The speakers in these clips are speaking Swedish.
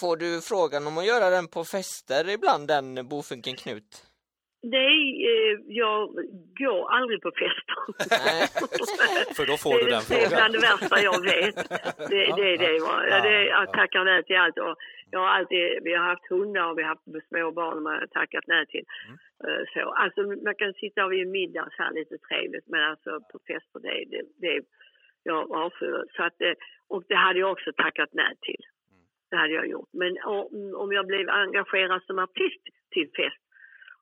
Får du frågan om att göra den på fester ibland, den Bofinken Knut? Nej, eh, jag går aldrig på fester. För då får du den Det är frågan. bland det värsta jag vet. Det, det, det, var, Ja, det, jag ja. tackar nej till allt. Och jag har alltid, vi har haft hundar och vi har haft små barn och man har tackat nej till. Mm. Eh, Så, alltså, man kan sitta vid en middag så här lite trevligt men alltså på fester det, det, det jag avskyr. Så att, eh, och det hade jag också tackat nej till. Det hade jag gjort. Men om, jag blev engagerad som artist till fest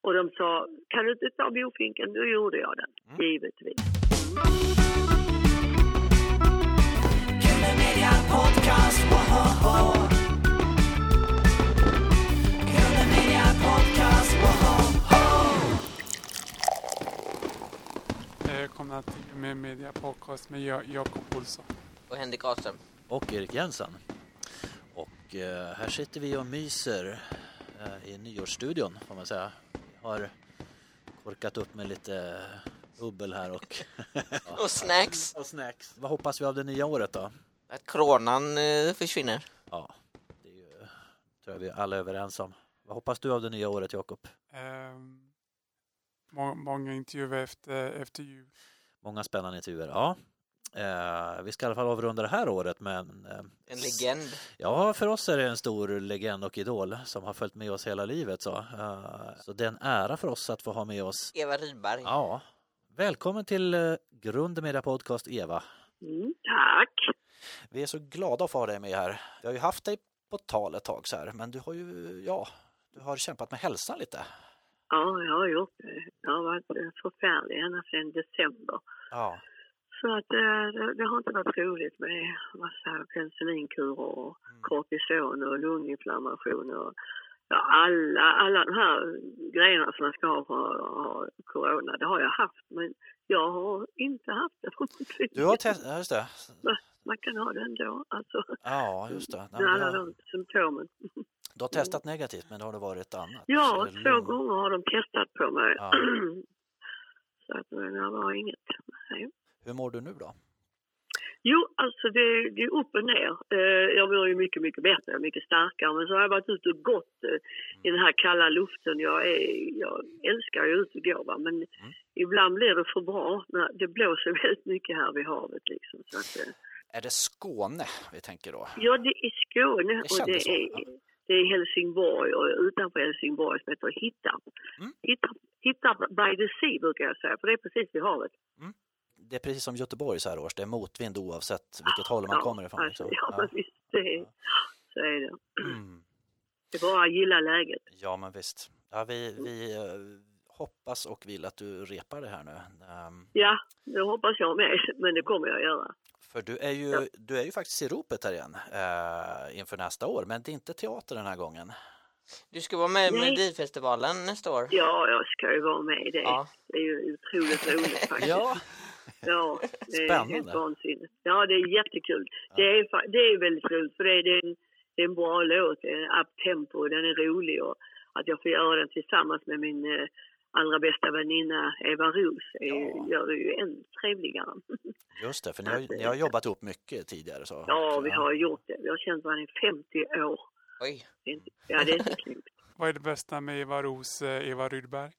och de sa, kan du inte ta bofinken? Då gjorde jag den, Mm. givetvis. Välkomna till med Media Podcast med Ja- Jakob Olsson. Och Henrik Ahlström. Och Erik Jensen. Och eh, här sitter vi och myser eh, i nyårsstudion får man säga. Vi har korkat upp med lite bubbel här och, Och snacks. och snacks. Vad hoppas vi av det nya året då? Att coronan eh, försvinner. Ja, det är ju, tror jag vi alla är överens om. Vad hoppas du av det nya året Jakob? Må, många intervjuer efter, efter jul. Många spännande intervjuer. Ja, eh, vi ska i alla fall avrunda det här året med en, eh, En legend. Ja, för oss är det en stor legend och idol som har följt med oss hela livet. Så, Eh, så det är en ära för oss att få ha med oss. Eva Rydberg. Ja, välkommen till uh, Grund Media Podcast, Eva. Mm, tack. Vi är så glada att få ha dig med här. Vi har ju haft dig på tal ett tag så här, men du har ju, ja, du har kämpat med hälsan lite. Ja, jag har gjort det. Jag har varit eh, förfärlig ända sedan december. Ja, Så att eh, det, det har inte varit roligt med massa penicillinkurer och Mm. kortison och lunginflammation och ja, alla, alla de här grejerna som man ska ha för att ha corona. Det har jag haft, men jag har inte haft det. du har testat, ja, just det. Man kan ha det ändå, alltså. Ja, just det. Nej, alla har, de symptomen. du har testat negativt, men det har det varit annat. Ja, två gånger har de testat på mig. Ja. Så att men det var inget. Nej. Hur mår du nu då? Jo, alltså det, det är upp och ner. Eh, jag mår ju mycket, mycket bättre, mycket starkare. Men så har jag varit ute och gått eh, i den här kalla luften. Jag, är, jag älskar ju ut och gå, va? men ibland blir det för bra. Det blåser väldigt mycket här vid havet. Liksom. Så att, eh, Är det Skåne vi tänker då? ja, det är Skåne Det och det så, är, det är Helsingborg och utanför Helsingborg som heter Hittarp. Mm. Hittarp, Hittarp by the sea brukar jag säga, för det är precis vid havet. Det är precis som Göteborg så här års, det är motvind oavsett vilket håll man Ja, kommer ifrån. Alltså, ja, men visst, det är, så är det. Mm. Det är bara att gilla läget. Ja, men visst. Ja, vi, vi eh, hoppas och vill att du repar det här nu. Ehm, Ja, det hoppas jag med, men det kommer jag göra. för du är, ju, Ja. du är ju faktiskt i ropet här igen eh, inför nästa år, men det är inte teater den här gången. Du ska vara med i. Melodifestivalen nästa år. Ja, jag ska ju vara med i det. Ja. Det är ju otroligt roligt faktiskt. Ja, Ja, det är Spännande. helt vansinnigt. Ja, det är jättekul. Det, är, det är väldigt roligt för det är, det är, en, det är en bra låt, det är en up-tempo, den är rolig och att jag får göra den tillsammans med min eh, allra bästa väninna Eva Roos är, Ja. gör det ju än trevligare. just det, för ni har, ni har jobbat ihop mycket tidigare. Så. Ja, vi har gjort det. Vi har känt varandra i 50 år. Oj. Det är inte- Ja, det är inte klokt. Vad är det bästa med Eva Ros, eh, Eva Rydberg?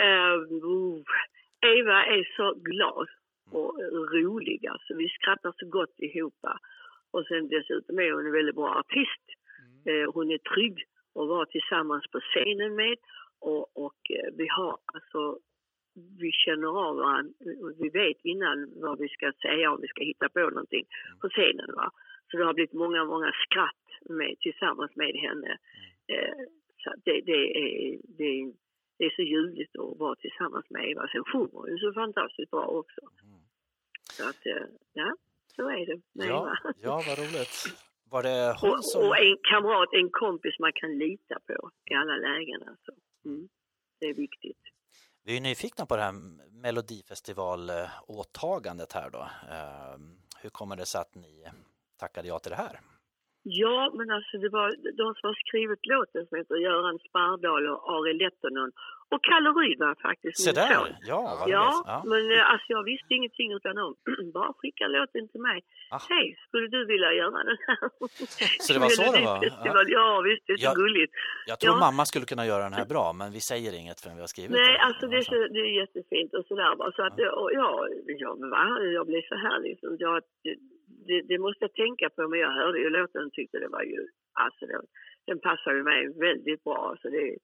Eh, uh, Eva är så glad och rolig. Alltså, vi skrattar så gott ihop. Och sen dessutom är hon en väldigt bra artist. Eh, hon är trygg att vara tillsammans på scenen med. Och, och eh, vi har alltså, vi känner av varandra. Vi vet innan vad vi ska säga om vi ska hitta på någonting på scenen. Va? Så det har blivit många, många skratt med, tillsammans med henne. Eh, så det, det, är, det, är- det är så ljuvligt att vara tillsammans med Eva. Sen sjunger hon ju så fantastiskt bra också. Så att, eh, ja, så är det med Ja, Eva. ja, vad roligt. Var det hon Och, som... och en kamrat, en kompis man kan lita på i alla lägen. Alltså. Mm. Det är viktigt. Vi är nyfikna på det här Melodifestival-åtagandet här då. Ehm, Hur kommer det sig att ni tackade ja till det här? Ja, men alltså det var de som har skrivit låten som heter Göran Spardal och Ari Lettonen och Kalle Rydman faktiskt. Se min son. där, ja vad Ja. Ja. men eh, alltså jag visste ingenting utan de bara skicka låten till mig. Ah. Hej, skulle du vilja göra den här? Så det var så det var? Festival. Ja, visst, det är så Ja. gulligt. Jag tror Ja. mamma skulle kunna göra den här bra, men vi säger inget förrän vi har skrivit Nej, den. alltså det är, så, det är jättefint och sådär bara. Så att, ja, ja, men va? Jag blev så här liksom. Jag, det, det, det måste jag tänka på, men jag hörde ju låten och tyckte det var ju, alltså den, den passar ju mig väldigt bra. Så det är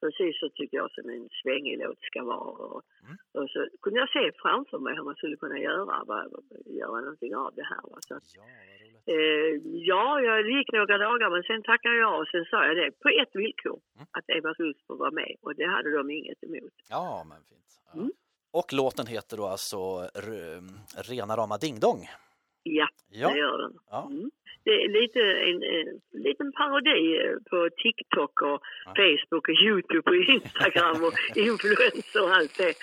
precis så tycker jag som en svängig låt ska vara. Och, Mm. och så kunde jag se framför mig hur man skulle kunna göra, bara, göra någonting av det här. Va? Så Ja. Eh, ja, jag det gick några dagar men sen tackade jag och sen sa jag det på ett villkor. Mm. Att Eva Russ får vara med och det hade de inget emot. Ja, men fint. Ja. Mm. Och låten heter då alltså R- Rena rama Ding Dong. Ja, Ja. det gör den. Ja. Mm. Det är lite en, en liten parodi eh, på TikTok och Ja. Facebook och Youtube och Instagram och influencer och allt det.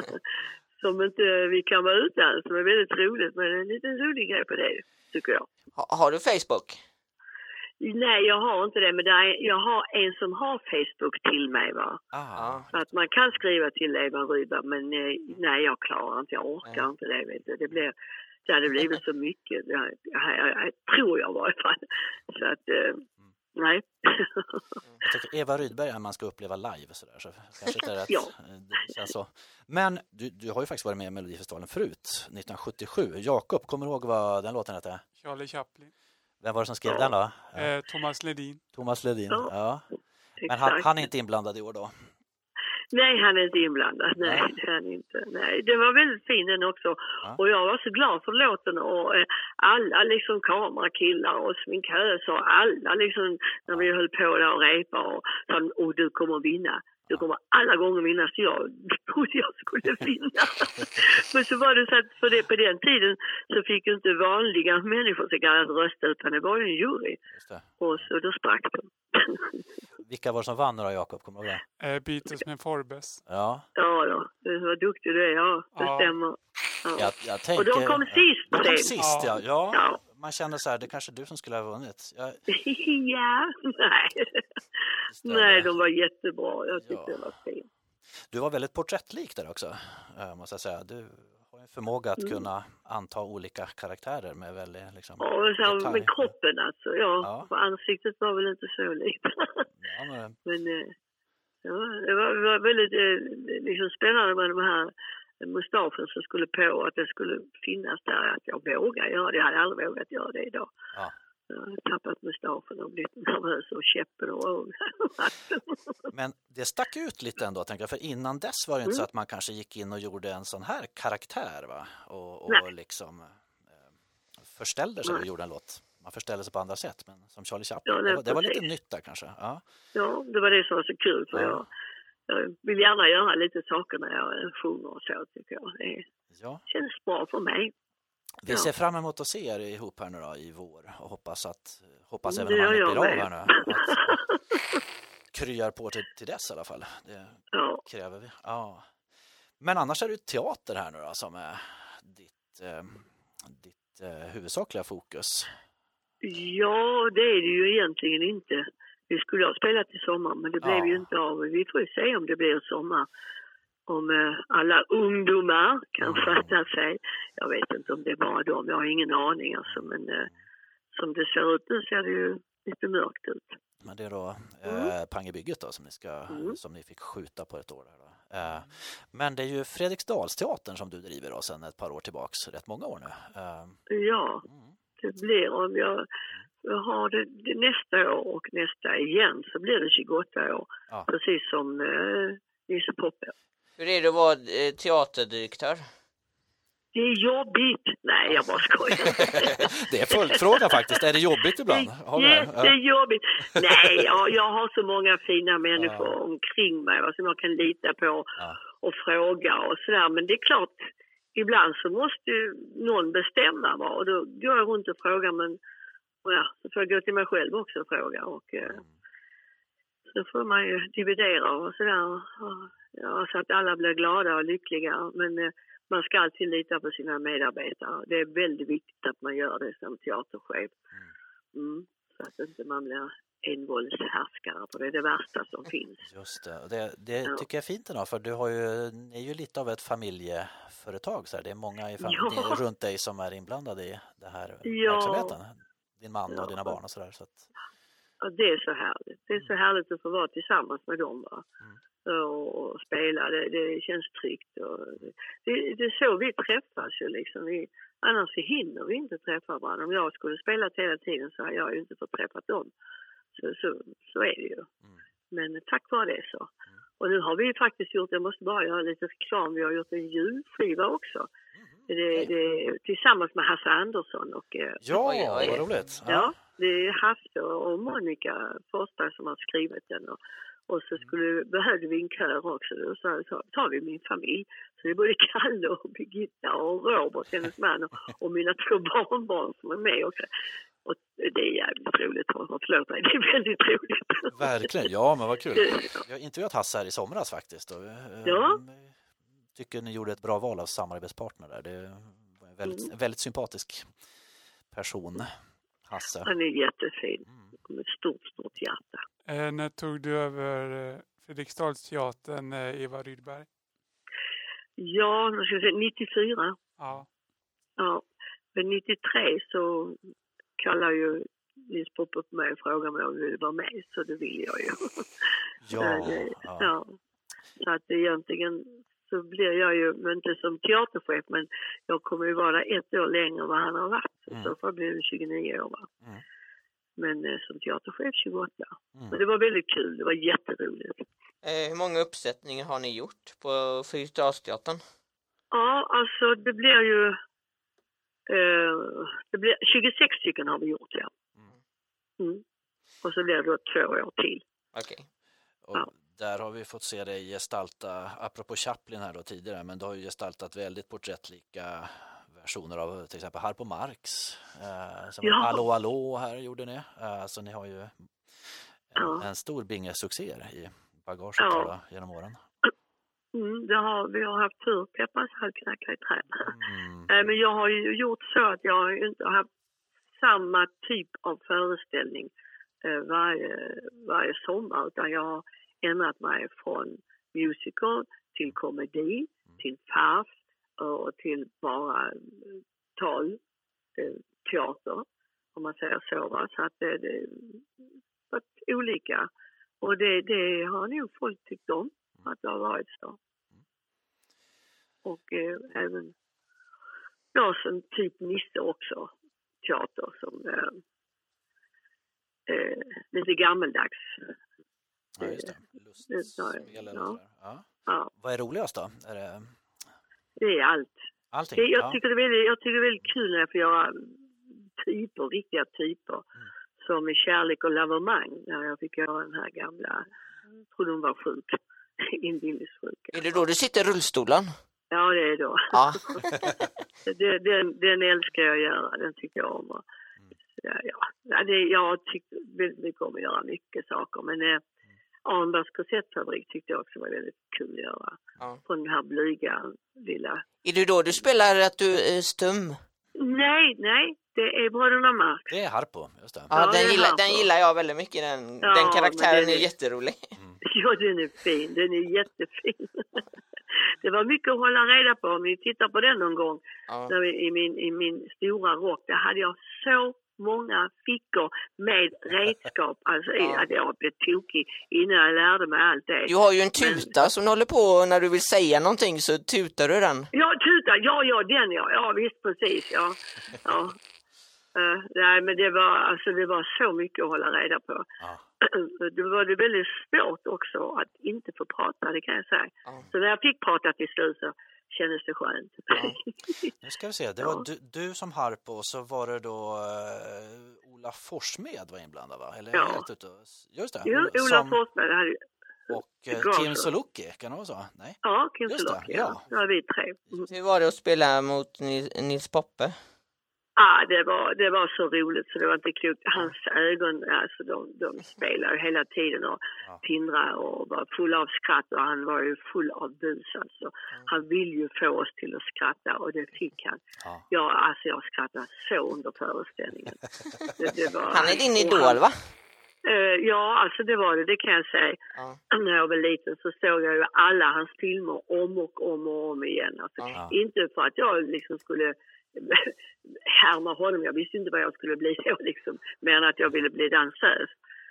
Som inte vi kan vara utan, som är väldigt roligt. Men en liten rolig grej på det, tycker jag. Ha, har du Facebook? Nej, jag har inte det, men det är, jag har en som har Facebook till mig. Va? Ah. Så att man kan skriva till Eva Rydberg, men eh, nej, jag klarar inte, jag orkar Nej. inte det. Vet du. Det, blir, det hade blivit så mycket, jag, jag, jag, jag tror jag i varje fall. Så att, eh, nej. Jag tycker Eva Rydberg är man ska uppleva live sådär, så kanske inte är rätt. Ja. Det känns så. Men du, du har ju faktiskt varit med i Melodifestivalen förut, 1977. Jakob, kommer du ihåg vad den låten hette? Charlie Chaplin. Vem var det som skrev Ja. den då? Ja. Eh, Thomas Ledin. Thomas Ledin. Ja. Ja. Men han, han är inte inblandad i år då? Nej, han är inte inblandad. Nej, Nej. det är han inte. Nej, det var väldigt fin den också. Ja. Och jag var så glad för låten och eh, alla liksom kamerakillar och sminköser och alla liksom när vi höll på där och repa och sa och du kommer vinna. Du kommer alla gånger vinna så jag trodde jag skulle vinna. Men så var det så att för det, på den tiden så fick ju inte vanliga människor så kallat rösta utan det var ju en jury. Och så då sprack de. Vilka var det som vann då, Jakob? Kommer du ihåg det? Eh, Beatles med Forbes. Ja, Ja då, var duktig du är. Ja, det Ja. stämmer. Ja. jag, jag tänker... Och de kom sist De kom sist, ja. ja. Ja. Man känner så här, det är kanske du som skulle ha vunnit. Jag, ja, nej. Nej, de var jättebra. Jag tyckte Ja. det var fint. Du var väldigt porträttlik där också, eh, måste jag säga. Du har en förmåga att Mm. kunna anta olika karaktärer med väldigt liksom... Ja, så, med kroppen alltså. Ja, Ja. Ansiktet var väl inte så likt. Ja, men, Men eh, ja, det, var, det var väldigt eh, liksom spännande med de här mustaschen som skulle på att det skulle finnas där. Att jag vågar göra det. Jag hade aldrig vågat göra det idag. Ja. Jag har tappat mustaschen och blivit nervös och käppen och men det stack ut lite ändå, tänker jag. För innan dess var det inte Mm. så att man kanske gick in och gjorde en sån här karaktär, va? Och, och liksom eh, förställde sig och Nej. gjorde en låt. Man förställde sig på andra sätt, men som Charlie Chaplin. Ja, nej, det, var, det var lite nytt där kanske. Ja. Ja, det var det som var så kul för Ja. jag, jag vill gärna göra lite saker när jag sjunger och så tycker jag. Det ja. känns bra för mig. Vi ser fram emot att se er ihop här nu då i vår och hoppas att hoppas Det evenemanget blir av här nu. Att, kryar på till, till dess i alla fall. Det Ja, kräver vi. Ja. Men annars är det teater här nu då som är ditt, eh, ditt eh, huvudsakliga fokus. ja, det är det ju egentligen inte. Vi skulle ha spelat i sommar men det blev Ja. ju inte av. Vi får ju se om det blir sommar. Om eh, alla ungdomar kan Mm. fatta sig. Jag vet inte om det är bara dem, jag har ingen aning alltså. Men eh, som det ser ut nu ser det ju lite mörkt ut. Men det är då eh, Pang i bygget då som ni, ska, Mm. som ni fick skjuta på ett år. Där. Eh, men det är ju Fredriksdalsteatern som du driver då sedan ett par år tillbaks, rätt många år nu. Eh, Ja, mm. det blir om jag har det, det nästa år och nästa igen så blir det 28 år. Ja. Precis som eh, Nisse Poppe. Hur är det att vara eh, teaterdirektör? Det är jobbigt. Nej, jag bara skojar. det är följdfråga faktiskt. Är det jobbigt ibland? Det? Ja. jättejobbigt. Nej, jag, jag har så många fina människor Ja. omkring mig va, som jag kan lita på Ja. och fråga och sådär. Men det är klart, ibland så måste ju någon bestämma va, och då går jag runt och frågar men ja, så får jag gå till mig själv också och fråga. Och, eh, Mm. så får man ju dividera och sådär. Och, Ja, så att alla blir glada och lyckliga. Men eh, man ska alltid lita på sina medarbetare. Det är väldigt viktigt att man gör det som teaterchef. Mm. så att inte man blir envåldshärskare, för det är det värsta som finns. Just det, och det, det Ja. tycker jag är fint ändå för du har ju, ni är ju lite av ett familjeföretag så här. det är många i fam- Ja. runt dig som är inblandade i den här Ja. verksamheten. Din man och Ja. dina barn och sådär. Så att, Ja, det är så härligt. Det är så härligt att få vara tillsammans med dem. Va? Mm. Och, spela, det, det känns tryggt. Och det, det är så vi träffas ju liksom. Vi, annars hinner vi inte träffa varandra. Om jag skulle spela hela tiden så har jag ju inte fått träffa dem. Så, så, så är det ju. Mm. Men tack vare det så. Och nu har vi faktiskt gjort, jag måste bara göra lite reklam, vi har gjort en julskiva också. Det, det, tillsammans med Hasse Andersson och eh, ja, vad roligt! Ja, det är Hasse och Monica Forsberg som har skrivit den. Och, och så skulle, behövde vi en kör också. Då sa så tar vi min familj. Så det är både Kalle och Birgitta och Robert, hennes man, och, och mina två barnbarn som är med också. Och det är jävligt roligt. Förlåt mig, det är väldigt roligt. Verkligen, ja men vad kul! Jag har intervjuat Hasse här i somras faktiskt och eh, Ja. Tycker ni gjorde ett bra val av samarbetspartner där. Det var en väldigt, Mm. väldigt sympatisk person, Hasse. Han är jättefin. Mm. Med stort, stort hjärta. Eh, när tog du över eh, Fredriksdalsteatern, eh, Eva Rydberg? Ja, nu ska jag säga 94. Ja. Ja, men 93 så kallade ju Nils Pop upp mig och frågade mig om jag ville vara med, så det ville jag ju. Ja, det, ja. ja. Så att egentligen så blir jag ju, men inte som teaterchef, men jag kommer ju vara ett år längre än vad han har varit. Mm. I så fall blir det 29 år. Mm. Men eh, som teaterchef 28. Mm. Men det var väldigt kul, det var jätteroligt. Eh, hur många uppsättningar har ni gjort på Fredriksdalsteatern? Ja, alltså det blir ju... Eh, det blir, 26 stycken har vi gjort, ja. Mm. Och så blir det då två år till. Okej. Och Ja. Där har vi fått se dig gestalta, apropå Chaplin här då tidigare, men du har ju gestaltat väldigt porträttlika versioner av till exempel Harpo Marx. Eh, som Ja. Allå Allå här gjorde ni. Eh, så ni har ju en, Ja. en stor binge-succé i bagaget Ja. då, genom åren. Mm, det har, vi har haft tur, Peppas halvknackar i träd. Mm. Eh, Men jag har ju gjort så att jag har inte haft samma typ av föreställning eh, varje, varje sommar utan jag har ändrat mig från musical till komedi, till fars och till bara eh, tal, eh, teater om man säger så. Va? Så att det, det varit olika och det, det har nog folk tyckt om att det har varit så. Och eh, även ja, som typ Nisse också, teater som eh, eh, lite gammeldags. Ja, just det. Lustspel eller ja. sådär. Ja. Ja, Vad är roligast då? Är det det är allt. allting? Det, jag, ja. tycker det är väldigt, jag tycker det är väldigt kul när jag får göra typer, riktiga typer. Som i Kärlek och lavemang, när jag fick göra den här gamla, jag tror hon var sjuk, inbillningssjuk. Är det då du sitter i rullstolen? Ja, det är då. Ja. Det- den, den älskar jag att göra, den tycker jag om. Och, ja, ja. Ja, det, jag tyckt väldigt mycket om att göra mycket saker men eh, Arnbergs korsettfabrik tyckte jag också var väldigt kul att göra. Ja. På den här blyga lilla... Är det då du spelar att du är stum? Nej, nej, det är Bröderna Marx. Det är Harpo, just det. Ja, Ja, den, gillar, Harpo. den gillar jag väldigt mycket. Den, Ja, den karaktären den är är- jätterolig. Ja, den är fin. Den är jättefin. Det var mycket att hålla reda på. Om ni tittar på den någon gång, Ja. när vi, i, min, i min stora rock, där hade jag så många fickor med redskap. Alltså, Ja. att jag blev tokig innan jag lärde mig allt det. Du har ju en tuta som du håller på när du vill säga någonting så tutar du den. Ja, tuta, ja, ja, den ja. Ja, visst, precis, ja. ja. Eh, nej, men det var, alltså, det var så mycket att hålla reda på. Ja. Det var det väldigt svårt också att inte få prata, det kan jag säga. Ja. Så när jag fick prata till slut så kändes det skönt. Ja. Nu ska vi se, det var Ja. du, du som Harpo och så var det då uh, Ola Forsmed var inblandad va? Eller Ja. helt ute Just det, Jo, Ola- som, Forsberg, det hade, och Gator. Tim Soluki, kan det vara så? Nej? ja, Kim Sulocki, ja. ja. Var vi tre. Mm. Hur var det att spela mot Nils Poppe? Ah, det, var, det var så roligt så det var inte klokt. Hans ögon, alltså de, de spelade ju hela tiden och Ja. och var fulla av skratt och han var ju full av bus alltså. Han ville ju få oss till att skratta och det fick han. Ja. Ja, alltså jag skrattade så under föreställningen. Det, det var, Han är din idol va? Eh, ja, alltså det var det, det kan jag säga. Ja. När jag var liten så såg jag ju alla hans filmer om och om och om igen. Alltså, Ja. Inte för att jag liksom skulle härma honom, jag visste inte vad jag skulle bli då liksom, men att jag ville bli dansös.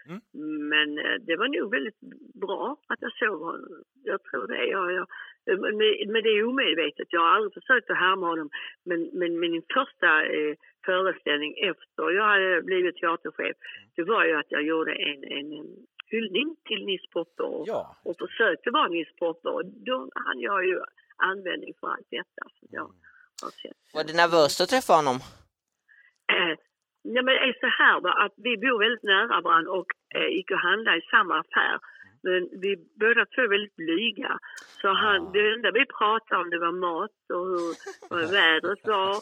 Mm. Men eh, det var nog väldigt bra att jag såg honom. Jag tror det. Jag, jag, men, men det är omedvetet. Jag har aldrig försökt att härma honom. Men, men min första eh, föreställning efter jag hade blivit teaterchef, det var ju att jag gjorde en, en, en hyllning till Nils och, Ja, och försökte vara Nils. Och då hann jag ju användning för allt detta som jag sett. Var det nervöst att träffa honom? Ja, men det är så här va, att vi bor väldigt nära varandra och eh, gick och handlade i samma affär. Men vi båda två är väldigt blyga. Så han, det enda vi pratade om det var mat och hur vädret var.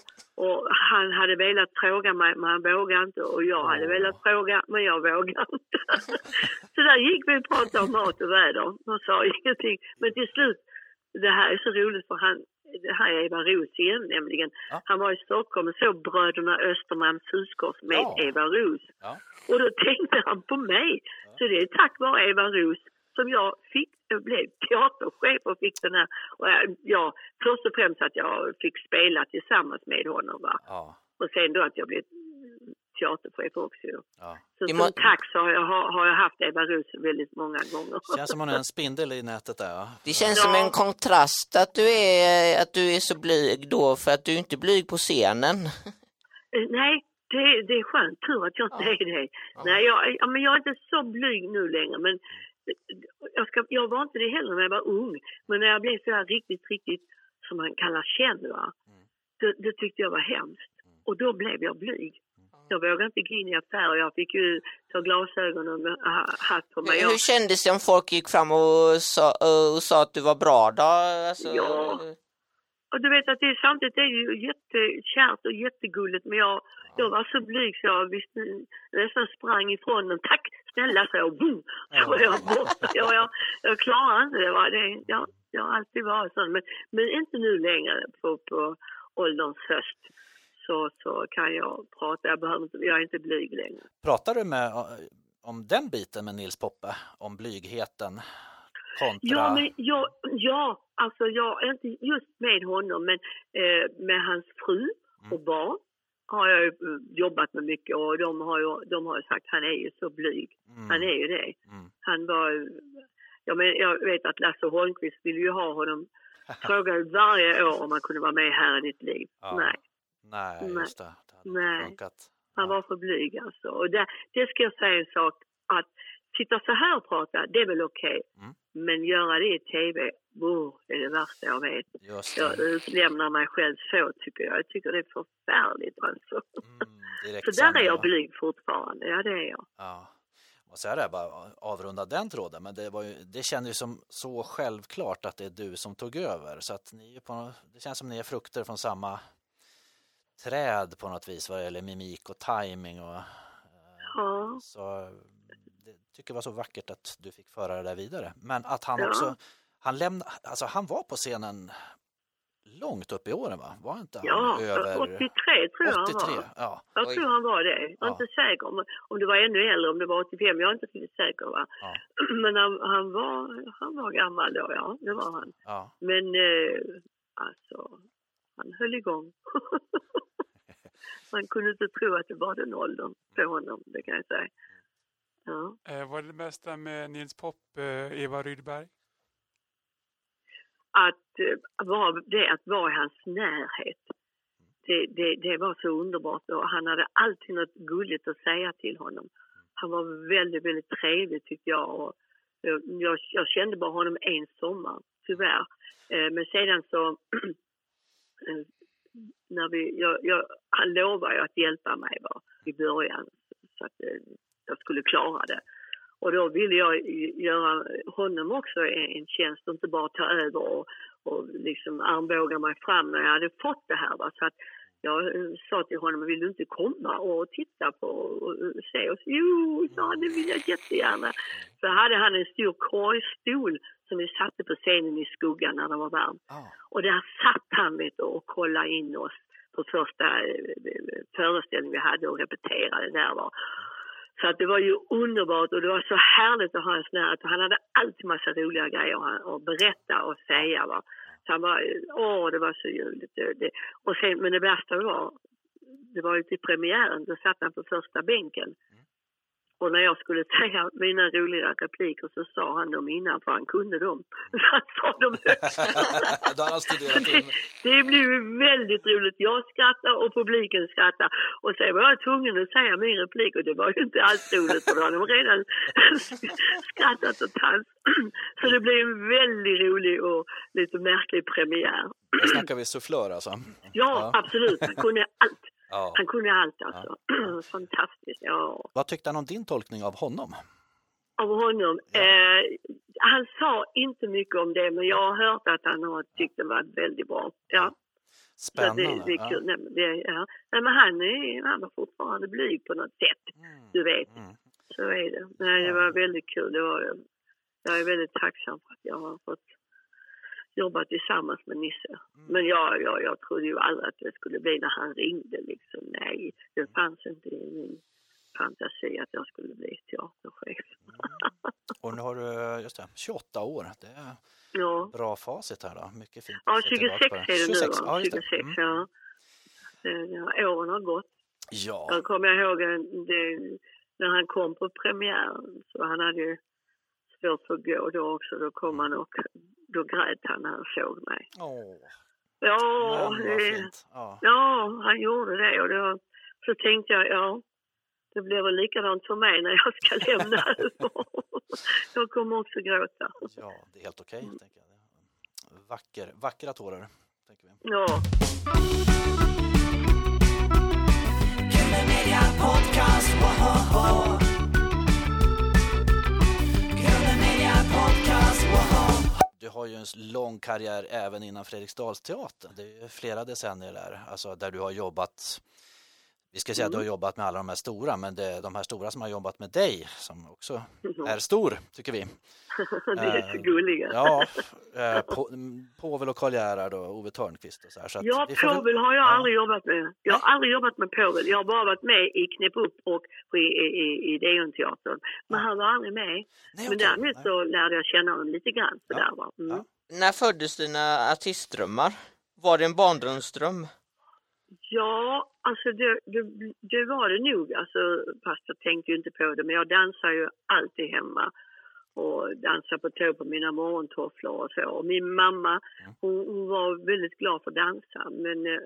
Och han hade velat fråga mig men han vågade inte. Och jag hade velat fråga men jag vågade inte. så där gick vi och pratade om mat och väder. Man sa ingenting. Men till slut, det här är så roligt för han, här är Eva Roos igen nämligen. Ja. Han var i Stockholm och såg Bröderna Östermalms huskors med Ja. Eva Roos. ja. Och då tänkte han på mig. Så det är tack vare Eva Roos som jag fick, jag blev teaterchef och fick den här. Och jag, ja, först och främst att jag fick spela tillsammans med honom. Va? Och sen då att jag blev teaterchef också. ja. Så Det som tack så har jag, har, jag haft Eva Roos väldigt många gånger. Känns som hon är en spindel i nätet där. Ja. Det känns Ja. som en kontrast att du, är, att du är så blyg då för att du är inte blyg på scenen. Eh, Nej, det, det är skönt. Tur att jag inte är det. Nej, jag, ja, men jag är inte så blyg nu längre. Men jag, ska, jag var inte det heller när jag var ung. Men när jag blev så här riktigt, riktigt, som man kallar känd, va? Det, det tyckte jag var hemskt. Och då blev jag blyg. Jag vågade inte gå in i affärer. Jag fick ju ta glasögon och ha- hatt på mig. Hur kändes det om folk gick fram och sa, och sa att du var bra då? Alltså, Ja. Och du vet att det samtidigt är det ju jättekärt och jättegulligt men jag, jag var så blyg så jag visste, nästan sprang ifrån dem. Tack snälla sa jag. Boom! Så var jag borta. Jag, jag, jag klarar inte det. Va? det jag, jag har alltid varit sån. Men, men inte nu längre på, på ålderns höst. Så, så kan jag prata. Jag, behöver jag är inte blyg längre. Pratar du med, om den biten med Nils Poppe? Om blygheten kontra... Ja, men jag, ja, alltså jag är inte just med honom men eh, med hans fru och barn har jag eh, jobbat med mycket och de har ju, de har sagt han är ju så blyg. Mm, Han är ju det. mm. Han var ju- ja, men jag vet att Lasse Holmqvist ville ju ha honom. Frågade varje år om han kunde vara med här i ditt liv. Ja. Nej, Nej, Nej. just det. Det hade Nej. funkat. han var för blyg alltså. Och det, det ska jag säga en sak att sitta så här och prata, det är väl okej. Mm. Men göra det i tv, oh, det är det värsta jag vet. Jag utlämnar mig själv så tycker jag. Jag tycker det är förfärligt alltså. Mm, Så där är jag blyg fortfarande, ja det är jag. Ja. Och så är det bara avrunda den tråden, men det, var ju, det kändes ju som så självklart att det är du som tog över. Så att ni på, det känns som ni är frukter från samma träd på något vis vad det gäller mimik och timing och eh, Ja, så det tycker jag var så vackert att du fick föra det där vidare. Men att han Ja. också, han lämnade, alltså han var på scenen långt upp i åren va? Var inte han ja över 83 tror jag han 83? var. Ja. Jag tror han var det. Jag är Ja. inte säker om, om det var ännu äldre, om det var 85. Jag är inte riktigt säker. Va? Ja. Men han, han, var, han var gammal då, ja. Det var han. ja. Men eh, alltså, han höll igång. Man kunde inte tro att det var den åldern på honom, det kan jag säga. Ja. Eh, vad är det bästa med Nils Popp, eh, Eva Rydberg? Att, eh, vara, det att vara i hans närhet, det, det, det var så underbart. Och han hade alltid något gulligt att säga till honom. Han var väldigt, väldigt trevlig tyckte jag. Och, jag, jag kände bara honom en sommar, tyvärr. Eh, Men sedan så Eh, när vi, jag, jag, han lovade ju att hjälpa mig va, i början så att eh, jag skulle klara det. Och då ville jag göra honom också en, en tjänst och inte bara ta över och, och liksom armbåga mig fram när jag hade fått det här. Va. Så att jag sa till honom, vill du inte komma och titta på och se oss? Jo, sa han, det vill jag jättegärna. Så hade han en stor korgstol som vi satte på scenen i skuggan när det var varmt. Ja. Och där satt han vet och kollade in oss på första eh, föreställningen vi hade och repeterade där. Va. Så att det var ju underbart och det var så härligt att ha sån här, han hade alltid massa roliga grejer att berätta och säga. Va. Han var... åh det var så ljuvligt. Det. Och sen, men det värsta var, det var ju till premiären, då satt han på första bänken. Mm. Och när jag skulle säga mina roliga repliker så sa han dem innan för han kunde dem. Så han sa dem högt. Det, det blev väldigt roligt. Jag skrattar och publiken skrattar. Och sen var jag tvungen att säga min replik och det var ju inte alls roligt för då hade de redan skrattat och tans. Så det blev en väldigt rolig och lite märklig premiär. Där snackar vi sufflör alltså. Ja, absolut. Han kunde allt. Ja. Han kunde allt alltså. Fantastiskt. Ja. Vad tyckte han om din tolkning av honom? Av honom. Eh, han sa inte mycket om det men jag har hört att han har tyckt det var väldigt bra. Ja. Spännande. det, det är ja. kul. Nej, men det, ja. Nej, men han, är, han var fortfarande blyg på något sätt. Du vet. Mm. Så är det. Nej, det var väldigt kul. Det var, jag är väldigt tacksam för att jag har fått jobba tillsammans med Nisse. Mm. Men jag, jag, jag trodde ju aldrig att det skulle bli när han ringde. Liksom. Nej, det fanns inte i min fantasi att jag skulle bli teaterchef. Och nu har du, just det, 28 år. Det är Ja, bra facit här då. Mycket fint. ja att se 26 tillbaka på är det nu 26, va? ja, just det. 26, Mm. ja. Ja. Åren har gått. Ja, Jag kommer ihåg det, när han kom på premiären, så han hade ju svårt för att gå då också. Då kom han och då grät han när han såg mig. Åh, Ja, det, fint. Ja. ja han gjorde det och då, så tänkte jag, ja, det blir väl likadant för mig när jag ska lämna. jag kommer också gråta. ja, det är helt okej. tänker jag. Vacker, vackra tårar, tänker vi. Ja. Podcast, Du har ju en lång karriär även innan Fredriksdalsteatern. Det är flera decennier där, alltså där du har jobbat vi ska säga att du har jobbat med alla de här stora, men det är de här stora som har jobbat med dig som också är stor, tycker vi. det är så Eh, gulliga. Ja, eh, på, mm, Povel och Karl Gerhard och Ove Törnqvist och så här. Så Ja, vi får väl- Povel har jag ja. aldrig jobbat med. Jag har aldrig jobbat med Povel. Jag har bara varit med i Knäpp upp och på- i, i, i Deonteatern. Men han var aldrig med. Nej, Men okej, däremot så lärde jag känna honom lite grann. Sådär, va? Mm. Ja. När föddes dina artistdrömmar? Var det en barndomsdröm? Ja, alltså det, det, det var det nog. Alltså, fast jag tänkte ju inte på det. Men jag dansar ju alltid hemma. Och dansar på tå på mina morgontofflor och så. Och min mamma, hon, hon var väldigt glad för att dansa. Men eh,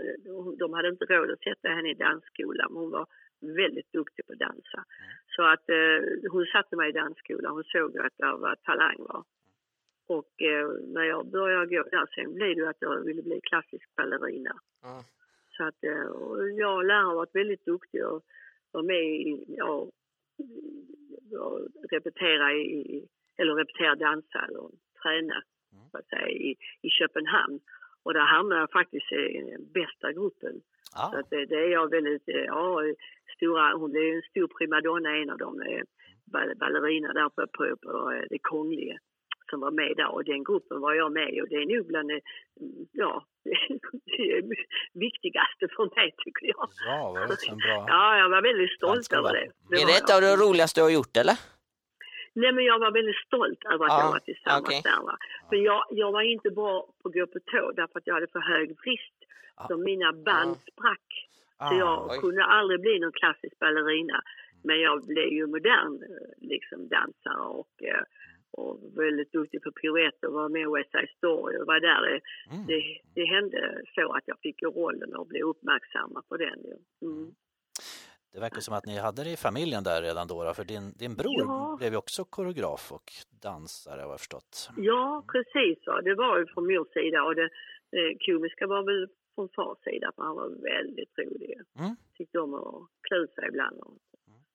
de hade inte råd att sätta henne i dansskola. Men hon var väldigt duktig på att dansa. Så att eh, hon satte mig i dansskola. Hon såg att jag var talang. Va? Och eh, när jag började gå där sen blev det att jag ville bli klassisk ballerina. Ja. Så att, eh, jag och läraren har varit väldigt duktiga och var med i, ja, och repetera i, eller repetera dansa eller träna så att säga, i, i Köpenhamn. Och där hamnade jag faktiskt i den bästa gruppen. Så Ja, att det, det är jag väldigt, eh, ja, stora, hon är en stor primadonna, en av dem, eh, ball- ballerina där på, på, på eh, det Kungliga som var med där och den gruppen var jag med och det är nog bland det, ja, det är viktigaste för mig tycker jag. ja vad en bra... Ja, jag var väldigt stolt över det. det Är det ett av det roligaste du har gjort eller? Nej, men jag var väldigt stolt över att Ja, jag var tillsammans okej. där. Va? Men jag, jag var inte bra på att gå på tå därför att jag hade för hög brist. Så mina band sprack. Så Ah, jag oj. kunde aldrig bli någon klassisk ballerina. Men jag blev ju modern eh, liksom, dansare och, eh, och väldigt duktig på piruetter. Var med i West Side Story och var där. Det, Mm. det, det hände så att jag fick rollen och blev uppmärksammad på den. Mm. Det verkar som att ni hade det i familjen där redan då, för din, din bror Ja. blev ju också koreograf och dansare har jag förstått. Ja, precis. Så. Det var ju från mors sida och det, det komiska var väl från fars sida för han var väldigt rolig. Mm. Tyckte om att klä sig ibland och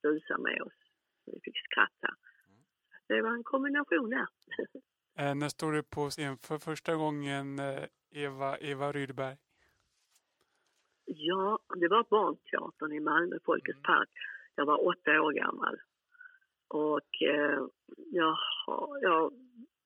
busa med oss. Vi fick skratta. Det var en kombination där. Eh, när står du på scen för första gången, eh, Eva, Eva Rydberg? Ja, det var Barnteatern i Malmö, Folkets park. Jag var åtta år gammal. Och eh, jag, har- jag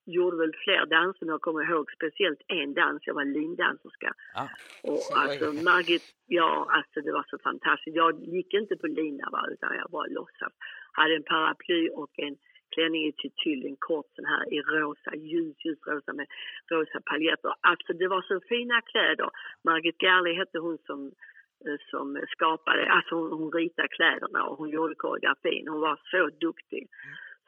gjorde väl fler danser, men jag kommer ihåg speciellt en dans. Jag var lindanserska. Ah. Och alltså Margit, ja alltså det var så fantastiskt. Jag gick inte på lina va, utan jag bara låtsas. Hade en paraply och en klänning i tyll, en kort sån här i rosa, ljus, ljus rosa med rosa paljetter. Alltså det var så fina kläder. Margit Gerli hette hon som eh, som skapade, alltså hon, hon ritade kläderna och hon gjorde koreografin. Hon var så duktig.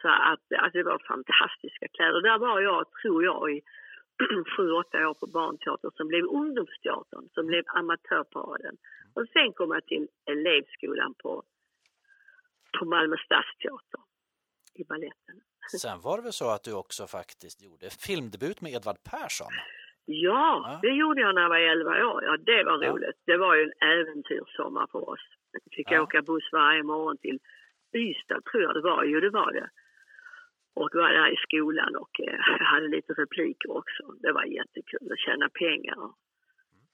Så att alltså det var fantastiska kläder. Där var jag, tror jag, i sju, åtta år på barnteater som blev ungdomsteatern, som blev amatörparaden. Och sen kom jag till elevskolan på, på Malmö stadsteater i baletten. Sen var det väl så att du också faktiskt gjorde filmdebut med Edvard Persson? Ja, Ja. det gjorde jag när jag var 11 år. Ja, det var Ja. roligt. Det var ju en äventyrssommar för oss. Vi fick Ja. åka buss varje morgon till Ystad, tror jag det var. Jo, det var det. Och var där i skolan och eh, hade lite repliker också. Det var jättekul att tjäna pengar.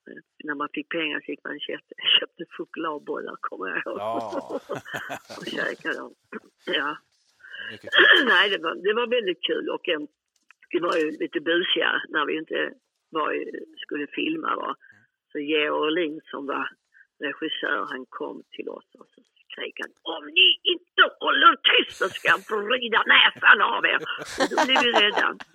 Eh, När man fick pengar fick man köpte, köpte chokladbollar, kommer jag ihåg. Ja. och käkade dem. Ja. Mycket kul. Nej, det var, det var väldigt kul och eh, vi var ju lite busiga när vi inte var, skulle filma. Va? Så Georg Olin som var regissör, han kom till oss och så skrek han om ni inte håller tyst så ska jag vrida näsan av er. Och då blev vi rädda.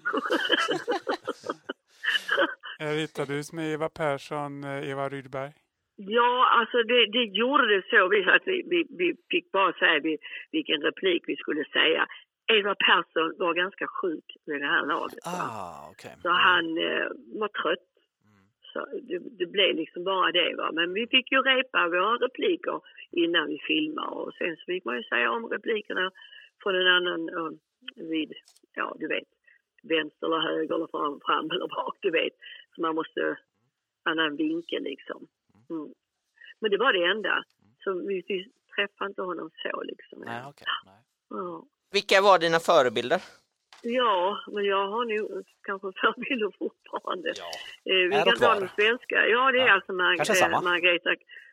Eh, Ritades med Eva Persson, eh, Eva Rydberg. Ja, alltså det, det gjorde det så vi, att vi, vi, vi fick bara säga vi, vilken replik vi skulle säga. Eva Persson var ganska sjuk vid det här laget. Ah, okej. Så han eh, var trött. Så det, det blev liksom bara det. Va? Men vi fick ju repa våra repliker innan vi filmade och sen så fick man ju säga om replikerna från en annan eh, vid, ja du vet, vänster eller höger eller fram, fram eller bak, du vet. Så man måste, annan vinkel liksom. Mm. Men det var det enda. Så vi, vi träffade inte honom så liksom. Nej, okej. Nej. Ja. Vilka var dina förebilder? Ja, men jag har nog kanske förebilder fortfarande. Ja. Eh, vi Är kan de ta de svenska. Ja, det är Ja. alltså Mar- eh, Margareta,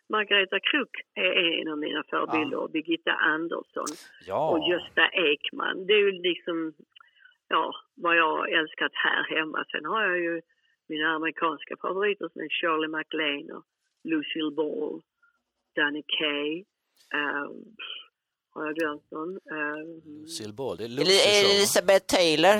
Margareta Kruck är en av mina förebilder och Birgitta Andersson Ja. och Gösta Ekman. Det är ju liksom ja, vad jag älskat här hemma. Sen har jag ju mina amerikanska favoriter som är Shirley MacLaine och Lucille Ball, Danny Kaye. Um, har jag glömt någon? Um, Lucille Ball, det är Lucy. Elisabeth Taylor?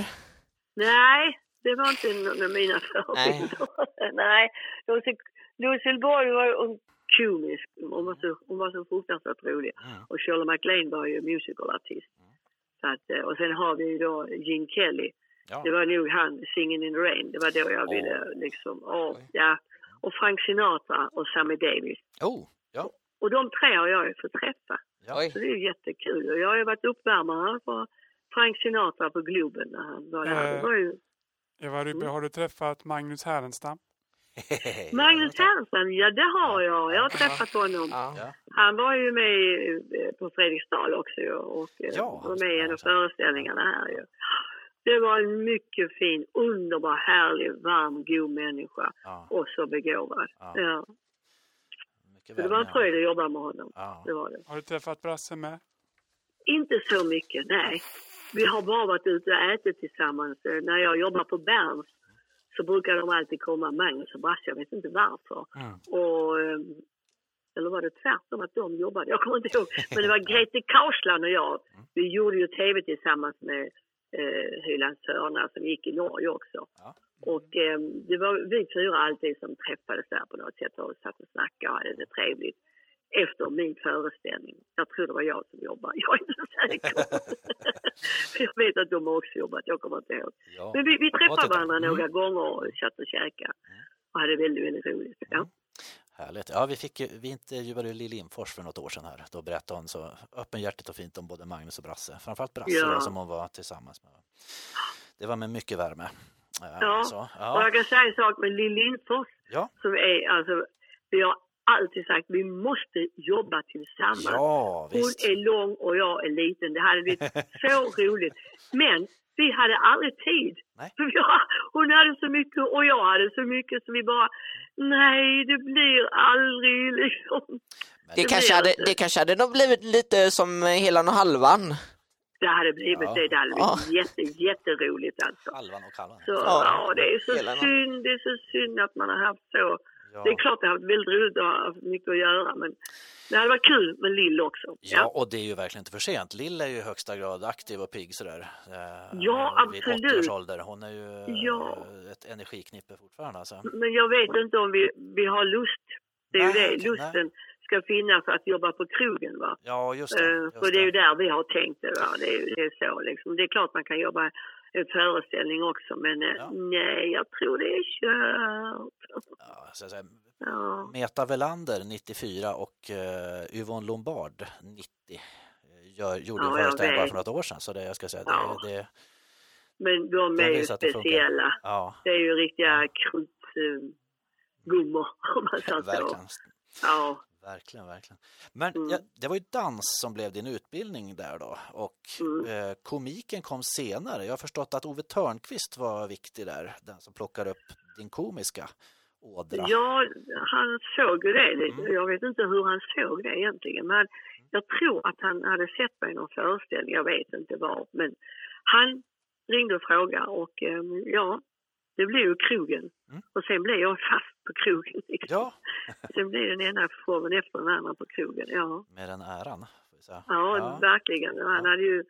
Nej, det var inte någon av mina förebilder. Nej, Lucy, Lucille Ball var komisk. Hon var så, hon var så fruktansvärt rolig. Mm. Och Shirley MacLaine var ju musicalartist. Så att, eh, och sen har vi ju då Gene Kelly. Ja. Det var nog han, Singin' in the Rain. Det var då jag ville liksom, åh, ja. Och Frank Sinatra och Sammy Davis. Oh, ja. Och de tre har jag ju fått träffa. Ja. Oj. Så det är ju jättekul. Och jag har ju varit uppvärmare för Frank Sinatra på Globen när han var där. Det var ju Eva Rydberg, har du träffat Magnus Härenstam? Magnus Härenstam, ja det har jag. Jag har träffat honom. Ja. Han var ju med eh, på Fredriksdal också och eh, Ja, var med i en av föreställningarna här ju. Det var en mycket fin, underbar, härlig, varm, god människa Ja. och så begåvad. Ja. Ja. Mycket Så det var en fröjd att jobba med honom. Ja. Det var det. Har du träffat Brasse med? Inte så mycket, nej. Vi har bara varit ute och ätit tillsammans. Eh, När jag jobbar på Berns så brukar de alltid komma, Magnus och Brasse, jag vet inte varför. Mm. Och, eh, eller var det tvärtom att de jobbade? Jag kommer inte ihåg. Men det var Grete Kausland och jag. Vi gjorde ju tv tillsammans med eh, Hylands hörna som gick i Norge också. Ja. Och eh, det var vi fyra alltid som träffades där på något sätt och satt och snackade och hade det trevligt efter min föreställning. Jag tror det var jag som jobbade. Jag är inte säker. Jag vet att de också jobbat, jag kommer inte ihåg. Ja. Men vi, vi träffade varandra Mm. några gånger och satt och käkade. Och hade väldigt, väldigt roligt. Ja. Härligt. Ja, vi, fick, vi intervjuade Lill Lindfors för något år sedan här. Då berättade hon så öppenhjärtigt och fint om både Magnus och Brasse. Framförallt Brasse Ja. då, som hon var tillsammans med. Det var med mycket värme. Ja. Ja. Så, Och ja. jag kan säga en sak med Lill Lindfors. Ja. Som är, alltså, vi har alltid sagt vi måste jobba tillsammans. ja, Hon är lång och jag är liten. Det hade blivit så roligt. Men vi hade aldrig tid. Nej. Hon hade så mycket och jag hade så mycket så vi bara Nej, det blir aldrig liksom. Det Det kanske, hade, det kanske hade nog blivit lite som Helan och Halvan. Det hade blivit Ja. det. Det hade Ja. jätte, jätteroligt alltså. Halvan och halvan. Så, Ja. ja. det är så Hela någon- synd. Det är så synd att man har haft så. Ja. Det är klart det har varit väldigt roligt ha haft mycket att göra men det hade varit kul med Lill också. Ja, och det är ju verkligen inte för sent. Lill är ju i högsta grad aktiv och pigg sådär. eh, Ja, Vid absolut. 80 års ålder. Hon är ju eh, Ja. ett energiknippe fortfarande alltså. Men jag vet inte om vi, vi har lust. Det är ju Nej, det. okej, Lusten ska finnas att jobba på krogen. Va? Ja, just det. Eh, Just För det är ju det. där vi har tänkt det. Va? Det, är, ju- det är så liksom. Det är klart man kan jobba en föreställning också men eh, Ja. nej, jag tror det är kört. Ja, så säga, Ja. Meta Velander 94 och uh, Yvonne Lombard 90 eh, gör, gjorde Ja, en föreställning bara för något år sedan. Så det, jag ska säga, Ja. det, det, Men de är ju speciella. ja, Det är ju riktiga krutgummor om man säger så. Ja, Verkligen, verkligen. Men Mm. ja, det var ju dans som blev din utbildning där då och Mm. eh, komiken kom senare. Jag har förstått att Ove Törnqvist var viktig där, den som plockar upp din komiska ådra. ja, han såg ju det. Mm. Jag vet inte hur han såg det egentligen. Men jag tror att han hade sett mig i någon föreställning. Jag vet inte var. Men han ringde och frågade och eh, ja, det blev ju krogen. Mm. Och sen blev jag fast på krogen. Liksom. Ja, Sen blev den ena showen efter den andra på krogen. Ja, med den äran. Ja, ja. verkligen. Han hade ju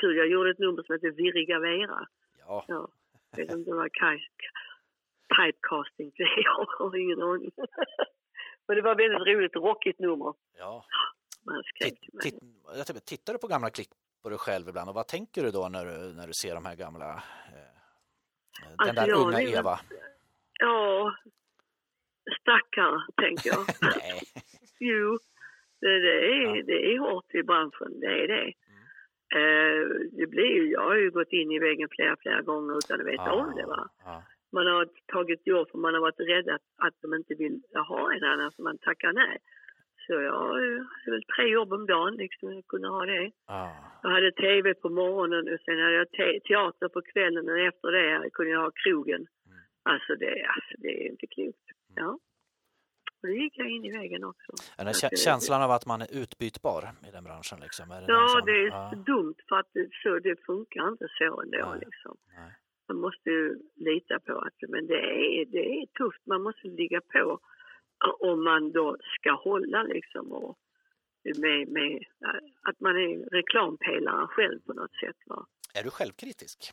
kul. Jag gjorde ett nummer som heter Virriga Vera. ja. Ja, jag vet inte vad typecasting det är. Jag har ingen aning. Men det var väldigt roligt, rockigt nummer. ja. Man skrek Titt, titt, tittar du på gamla klipp på dig själv ibland och vad tänker du då när du, när du ser de här gamla eh, den Alltså, där unga Eva? Ja, stackare, tänker jag. Jo, det, det, är, Ja. det är hårt i branschen, det är det. Eh, det blir ju, jag har ju gått in i väggen flera, flera gånger utan att veta om det. Va? Ja. Man har tagit jobb för man har varit rädd att, att de inte vill ha en annan, så man tackar nej. Så jag hade väl tre jobb om dagen, liksom, jag kunde ha det. Ja. Jag hade tv på morgonen och sen hade jag te- teater på kvällen och efter det kunde jag ha krogen. Alltså det, alltså det är inte klokt. Ja. Och då gick jag in i väggen också. Den här Så kä- att det- känslan av att man är utbytbar i den branschen liksom. Är det Ja, som- det är ja, dumt för att det, så, det funkar inte så ändå Nej. liksom. nej. Man måste ju lita på att, men det är, det är tufft, man måste ligga på om man då ska hålla liksom och med, med att man är reklampelare själv på något sätt. Va? Är du självkritisk?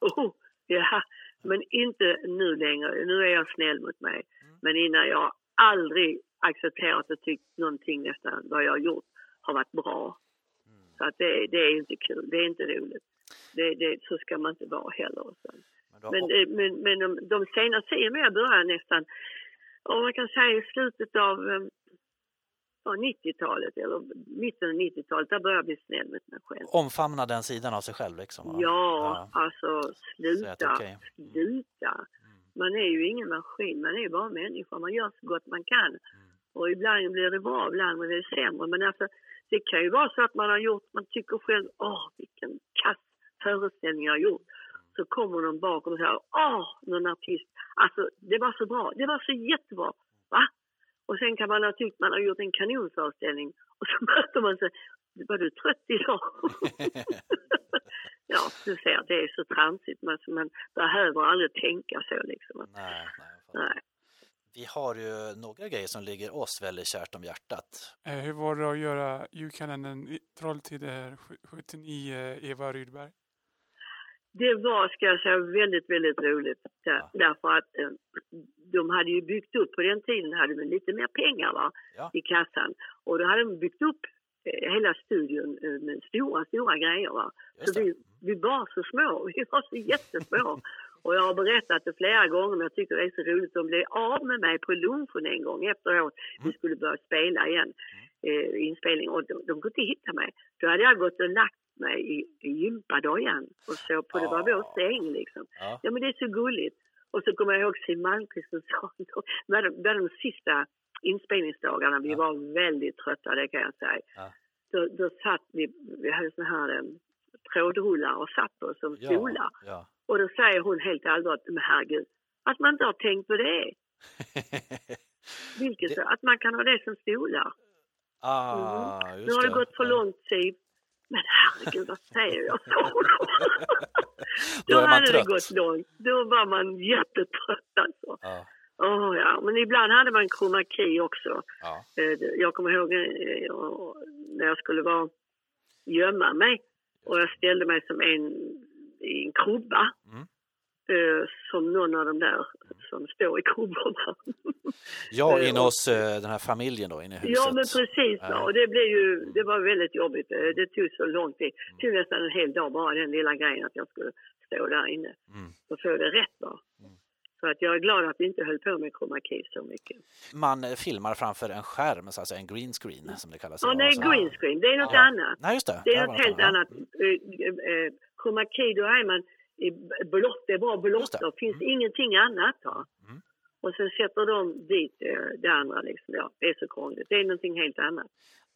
Oh, ja, men inte nu längre. Nu är jag snäll mot mig. Men innan jag aldrig accepterat och tyckt någonting nästan vad jag har gjort har varit bra. Så att det, det är inte kul, det är inte roligt. Det, det, så ska man inte vara heller. Men, Men, eh, men, men de, de senaste tiden jag började nästan, och man kan säga i slutet av eh, ja, 90-talet eller mitten av 90-talet, där började jag bli snäll mot mig själv. omfamna den sidan av sig själv liksom? va? Ja, alltså sluta, är okej. sluta. Man är ju ingen maskin, man är ju bara människa. Man gör så gott man kan. Och ibland blir det bra, ibland blir det sämre. Men alltså, det kan ju vara så att man har gjort, man tycker själv, åh vilken kass föreställning jag har gjort. Så kommer någon bakom och säger, åh, någon artist, alltså det var så bra, det var så jättebra. Och sen kan man ha tyckt man har gjort en kanonföreställning och så möter man sig, var du trött idag? ja, du ser, det är så tramsigt. Man, så man behöver aldrig tänka så liksom. Nej, nej. Nej. Vi har ju några grejer som ligger oss väldigt kärt om hjärtat. Eh, hur var det att göra julkalendern i Trolltider 79, Eva Rydberg? Det var, ska jag säga, väldigt, väldigt roligt. Där, Ja. Därför att eh, de hade ju byggt upp, på den tiden hade de lite mer pengar va, Ja. i kassan. Och då hade de byggt upp eh, hela studion eh, med stora, stora grejer. Va. Just Så det. vi, vi var så små, vi var så jättesmå. Och jag har berättat det flera gånger, men jag tycker det är så roligt. De blev av med mig på lunchen en gång efteråt. Vi skulle börja spela igen, eh, inspelning. Och de, de kunde inte hitta mig. Då hade jag gått och lagt mig i, i gympadojan och så på, det var vår säng liksom. Ja. Ja men det är så gulligt. Och så kommer jag ihåg Siw Malmkvist som sa, det var de, det var de sista inspelningsdagarna, vi Ja. var väldigt trötta det kan jag säga. Ja. Då, då satt vi, vi hade såna här um, trådrullar och satt oss som stolar. Ja, ja. Och då säger hon helt allvarligt, men herregud, att man inte har tänkt på det. Vilket, Det- Att man kan ha det som stolar. ah, just Nu har det gått för lång tid. Men herregud, vad säger jag? Då Då man hade det gått långt. Då var man jättetrött alltså. Ja, Åh ja, men ibland hade man chroma key också. ja. Eh, Jag kommer ihåg eh, när jag skulle vara, gömma mig och jag ställde mig som en i en krubba. Mm. Eh, Som någon av de där som står i krubborna. ja Eh, inne hos eh, den här familjen då, inne i huset. Ja, men precis. Ja. Och det, blev ju, det var väldigt jobbigt. Det tog så lång tid. Det tog nästan en hel dag bara den lilla grejen att jag skulle stå där inne Mm. och få det rätt. Va? Så att jag är glad att vi inte höll på med chroma key så mycket. Man filmar framför en skärm, så att säga, en green screen som det kallas. Ja, nej, Alltså- green screen, det är något Ja. annat. Nej, just det. Det är något helt annat. Key, då är man blått, det är bara blått. Det. Det finns ingenting annat. Va? Mm. Och sen sätter de dit eh, det andra. Liksom. Ja, det är så krångligt. Det är någonting helt annat.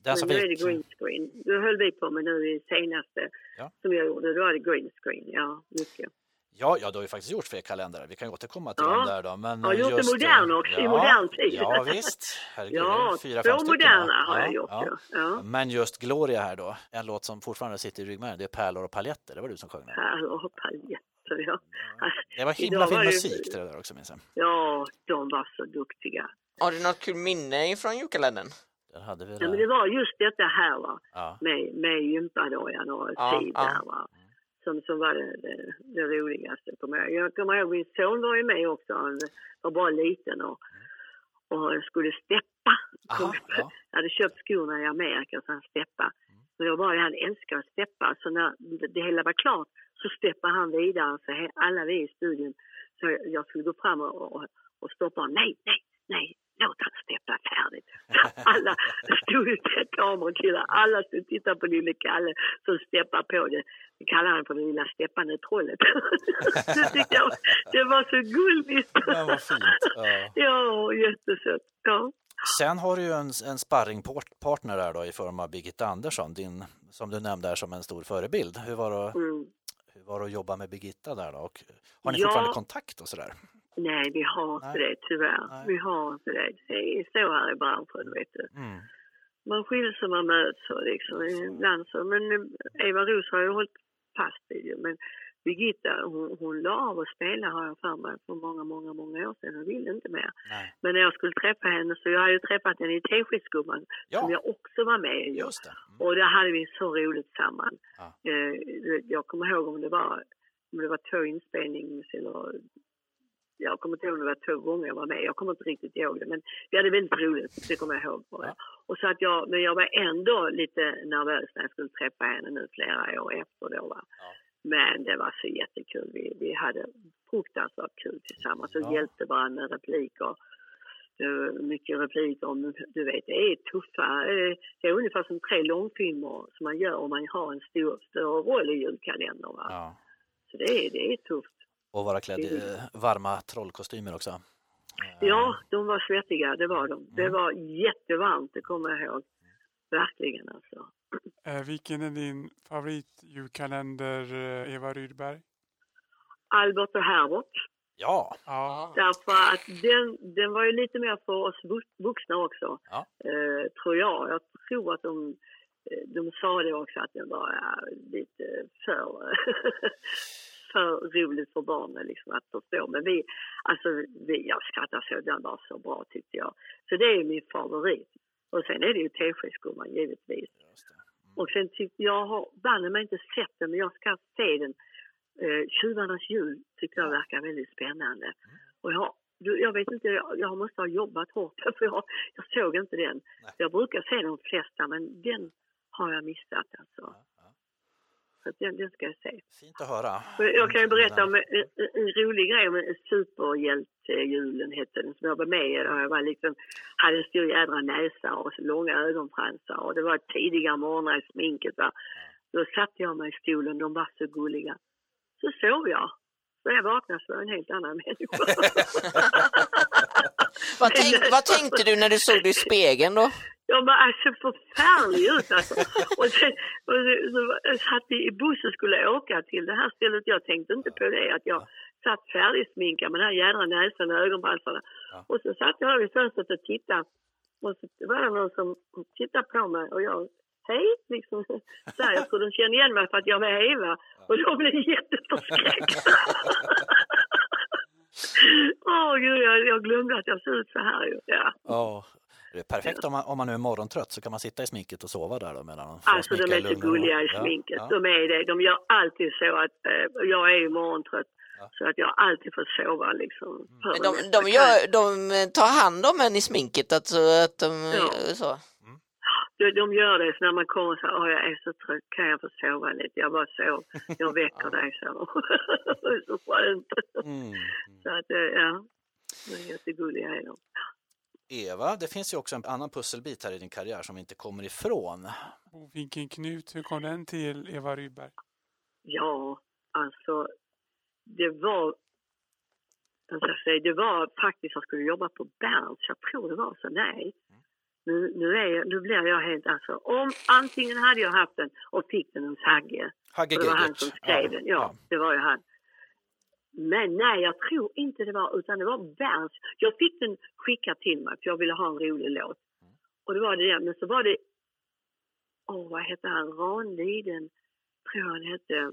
Men nu är det green screen. Det höll vi på med nu i senaste Ja. som jag gjorde. Då är det green screen. Ja, mycket. Ja, ja, det har ju faktiskt gjort fler kalendrar. Vi kan ju återkomma till Ja. dem där då. Men Jag har gjort just, det modern eh, också, i modern tid. Ja, visst. Herregud, Ja, fyra, två fem stycken, moderna har jag gjort. Ja. Ja. Men just Gloria här då, en låt som fortfarande sitter i ryggmärgen, det är Pärlor och paljetter, det var du som sjöng den. Pärlor och paljetter, ja. Det var himla fin var det- musik till det där också minns jag. Ja, de var så duktiga. Har du något kul minne från julkalendern? Den hade vi Ja, men det var just detta här va. Ja. med, med gympadojan och Ja, tid ja. där va. Som, som var det, det, det roligaste. Kommer jag. jag kommer ihåg min son var ju med också. Han var bara liten och, och skulle steppa. Aha, ja. Jag hade köpt skorna i Amerika så han steppa. Men det var bara det, han älskar att steppa. Så när det, hela var klart så steppade han vidare. Så he, alla vi i studion, så jag, skulle gå fram och, och, och stoppa honom. Nej, nej, nej, låt han steppa färdigt. Alla stod alla stod och tittade på lille Kalle som steppade på det. Vi kallade han för det lilla steppande trollet. det tyckte jag det var så gulligt. Ja, vad fint. Ja. Ja, jättesött. Ja. Sen har du ju en, en sparringpartner där då i form av Birgitta Andersson, din, som du nämnde här som en stor förebild. Hur var det, Mm. hur var det att jobba med Birgitta där då? Och har ni Ja. fortfarande kontakt och sådär? Nej, vi har inte det tyvärr. Nej. Vi har inte det. Det är så här i branschen, vet du. Mm. Man skiljs och man möts och liksom ibland så. Men Eva Ros har ju hållit fast vid det. Men Birgitta, hon, hon la av att spela har jag för mig för många, många, många år sedan. Hon ville inte mer. Nej. Men när jag skulle träffa henne så jag hade ju träffat henne i Teskedsgumman Ja. som jag också var med i. Just det. Mm. Och där hade vi så roligt samman. Ja. Eh, jag kommer ihåg om det var, om det var två inspelnings eller jag kommer inte ihåg om det var två gånger jag var med. Jag kommer inte riktigt ihåg det. Men vi hade väldigt roligt, det kommer jag ihåg. Ja. Och så att jag, men jag var ändå lite nervös när jag skulle träffa henne nu flera år efter då. Va? Ja. Men det var så jättekul. Vi, vi hade fruktansvärt kul tillsammans och Ja. hjälpte varandra med repliker. Mycket repliker om, du vet, det är tuffa. Det är ungefär som tre långfilmer som man gör om man har en stor, större roll i julkalendern. Va? Ja. Så det är, det är tufft. Och vara klädd i eh, varma trollkostymer också. Eh, Ja, de var svettiga, det var de. Det Mm. var jättevarmt, det kommer jag ihåg. Verkligen alltså. Eh, vilken är din favoritjulkalender, eh, Eva Rydberg? Albert och Herbert. Ja, Ja. Därför att den, den var ju lite mer för oss vux- vuxna också, Ja. eh, tror jag. Jag tror att de, de sa det också, att den var lite för, för roligt för barnen liksom, att förstå. Men vi, alltså, vi, jag skrattar så, den var så bra tyckte jag. Så det är min favorit. Och sen är det ju Teskedsgumman givetvis. det. Och sen tyckte jag, har banne mig inte sett den, men jag ska se den. Eh, Tjuvarnas jul tyckte jag verkar väldigt spännande. Och jag, jag vet inte, jag, jag måste ha jobbat hårt för jag, jag såg inte den. Nej. Jag brukar se de flesta, men den har jag missat alltså. Ja. Så att den, den ska jag se. Fint att höra. Jag kan ju berätta om en, en, en rolig grej om en superhjältejulen hette den som jag var med i. Och jag var liksom, hade en stor jädra näsa och långa ögonfransar och det var tidiga morgnar i sminket. Va? Då satte jag mig i stolen, de var så gulliga. Så sov jag. Så jag vaknade så var jag en helt annan människa. Vad, tänk, vad tänkte du när du såg dig i spegeln då? Jag bara, alltså förfärlig ut alltså. Och sen och så, så satt vi i bussen och skulle åka till det här stället. Jag tänkte inte på det, att jag satt färdigsminkad med den här jädra näsan och ögonbransarna. Ja. Och så satt jag vid fönstret och tittade. Och så var det någon som tittade på mig och jag, hej, liksom. Så här, jag tror de kände igen mig för att jag var Eva. Och de blev jätteförskräckta. Åh gud, jag, jag glömde att jag såg ut så här ju. Ja. Ja. Det är perfekt om man, om man nu är morgontrött så kan man sitta i sminket och sova där då medan de får Alltså de är i så gulliga i sminket. ja. De är det. De gör alltid så att, eh, jag är ju morgontrött. Ja. Så att jag alltid får sova liksom. för Men de, de, gör, de tar hand om en i sminket, alltså att de Ja. så. de, de gör det, så när man kommer så åh jag är så trött, kan jag få sova lite? Jag bara sov, jag väcker dig så. det är så skönt. Mm. Så att, eh, ja, de är jättegulliga är de. Eva, det finns ju också en annan pusselbit här i din karriär som vi inte kommer ifrån. Bofinken Knut, hur kom den till Eva Rydberg? Ja, alltså det var jag ska säga, det var faktiskt jag skulle jobba på Berns, jag tror det var så, nej. Nu, nu, är jag, nu blir jag helt alltså, om antingen hade jag haft den och fick den hos Hagge, Hagge och det var han som skrev den, ja, det var ju han. Men nej, jag tror inte det var, utan det var Berns. Jag fick den skickad till mig för jag ville ha en rolig låt. Och det var det, men så var det, åh vad hette han, Ranliden, tror jag han hette.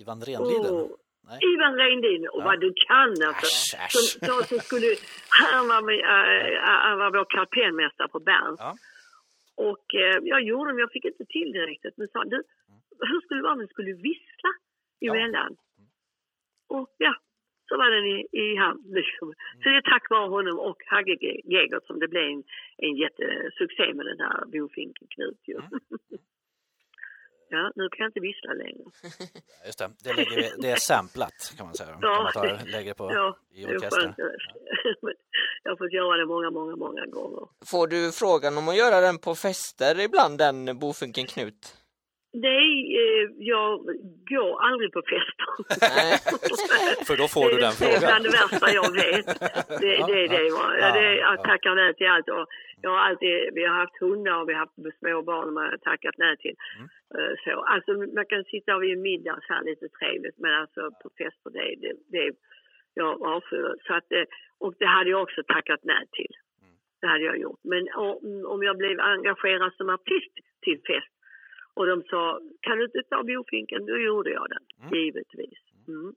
Ivan Renliden. Åh, Nej. Ivan Rendin, och Ja. vad du kan alltså. Äsch, äsch. Som, som, som skulle, han, var med, äh, han var vår kapellmästare på Berns. Ja. Och eh, jag gjorde dem, jag fick inte till det riktigt. Men sa du, hur skulle det vara om vi skulle vissla emellan? Och ja, så var den i, i hamn. Liksom. Så det är tack vare honom och Hagge Ge- Geigert som det blev en, en jättesuccé med den här bofinken Knut. Ju. ja, nu kan jag inte vissla längre. Just det, det, vi, det är samplat kan man säga. Ja, kan man ta, lägger på Ja, i det är orkestern. skönt. Men Jag har fått göra det många, många, många gånger. Får du frågan om att göra den på fester ibland, den bofinken Knut? Nej, eh, jag går aldrig på fester. För då får du det, den Det är frågan. bland det värsta jag vet. Det, det är det. va. Ja, det jag tackar nej till allt. Och jag har alltid, vi har haft hundar och vi har haft små barn man har tackat nej till. Mm. Eh, Så, alltså, man kan sitta vid en middag så här lite trevligt men alltså på fester det, det, det jag avskyr det. så att, eh, Och det hade jag också tackat nej till. Mm. Det hade jag gjort. Men om jag blev engagerad som artist till fest och de sa, kan du inte ta bofinken? Då gjorde jag den, givetvis. Mm.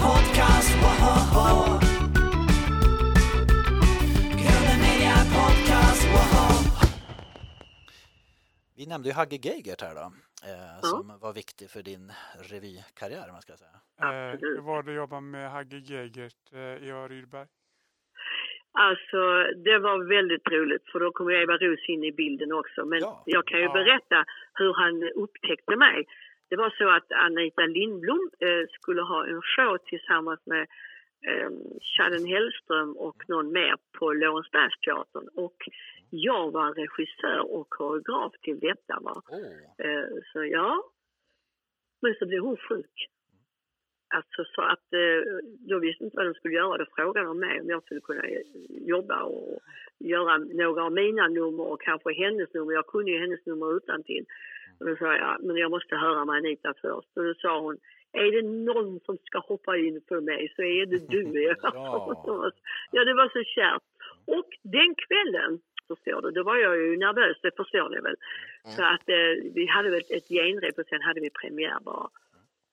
Podcast, woho! Vi nämnde ju Hagge Geigert här då, eh, Ja. som var viktig för din revykarriär, man ska säga. Eh, var det att jobba med Hagge Geigert, eh, Eva Rydberg? Alltså, det var väldigt roligt för då kom Eva Ros in i bilden också. Men Ja. jag kan ju Ja. berätta hur han upptäckte mig. Det var så att Anita Lindblom eh, skulle ha en show tillsammans med eh, Chaden Hellström och någon mer på Lorensbergsteatern. Och jag var regissör och koreograf till detta. Va? Oh. Eh, så ja. Men så blev hon sjuk. Alltså så att eh, jag visste inte vad de skulle göra. Då frågade de mig om jag skulle kunna eh, jobba och göra några av mina nummer och kanske hennes nummer. Jag kunde ju hennes nummer utan till. Och då sa jag, men jag måste höra med Anita först. Och då sa hon, är det någon som ska hoppa in för mig så är det du. Ja. ja, det var så kärt. Och den kvällen, förstår du, då var jag ju nervös, det förstår ni väl. Så att eh, vi hade väl ett genrep och sen hade vi premiär bara.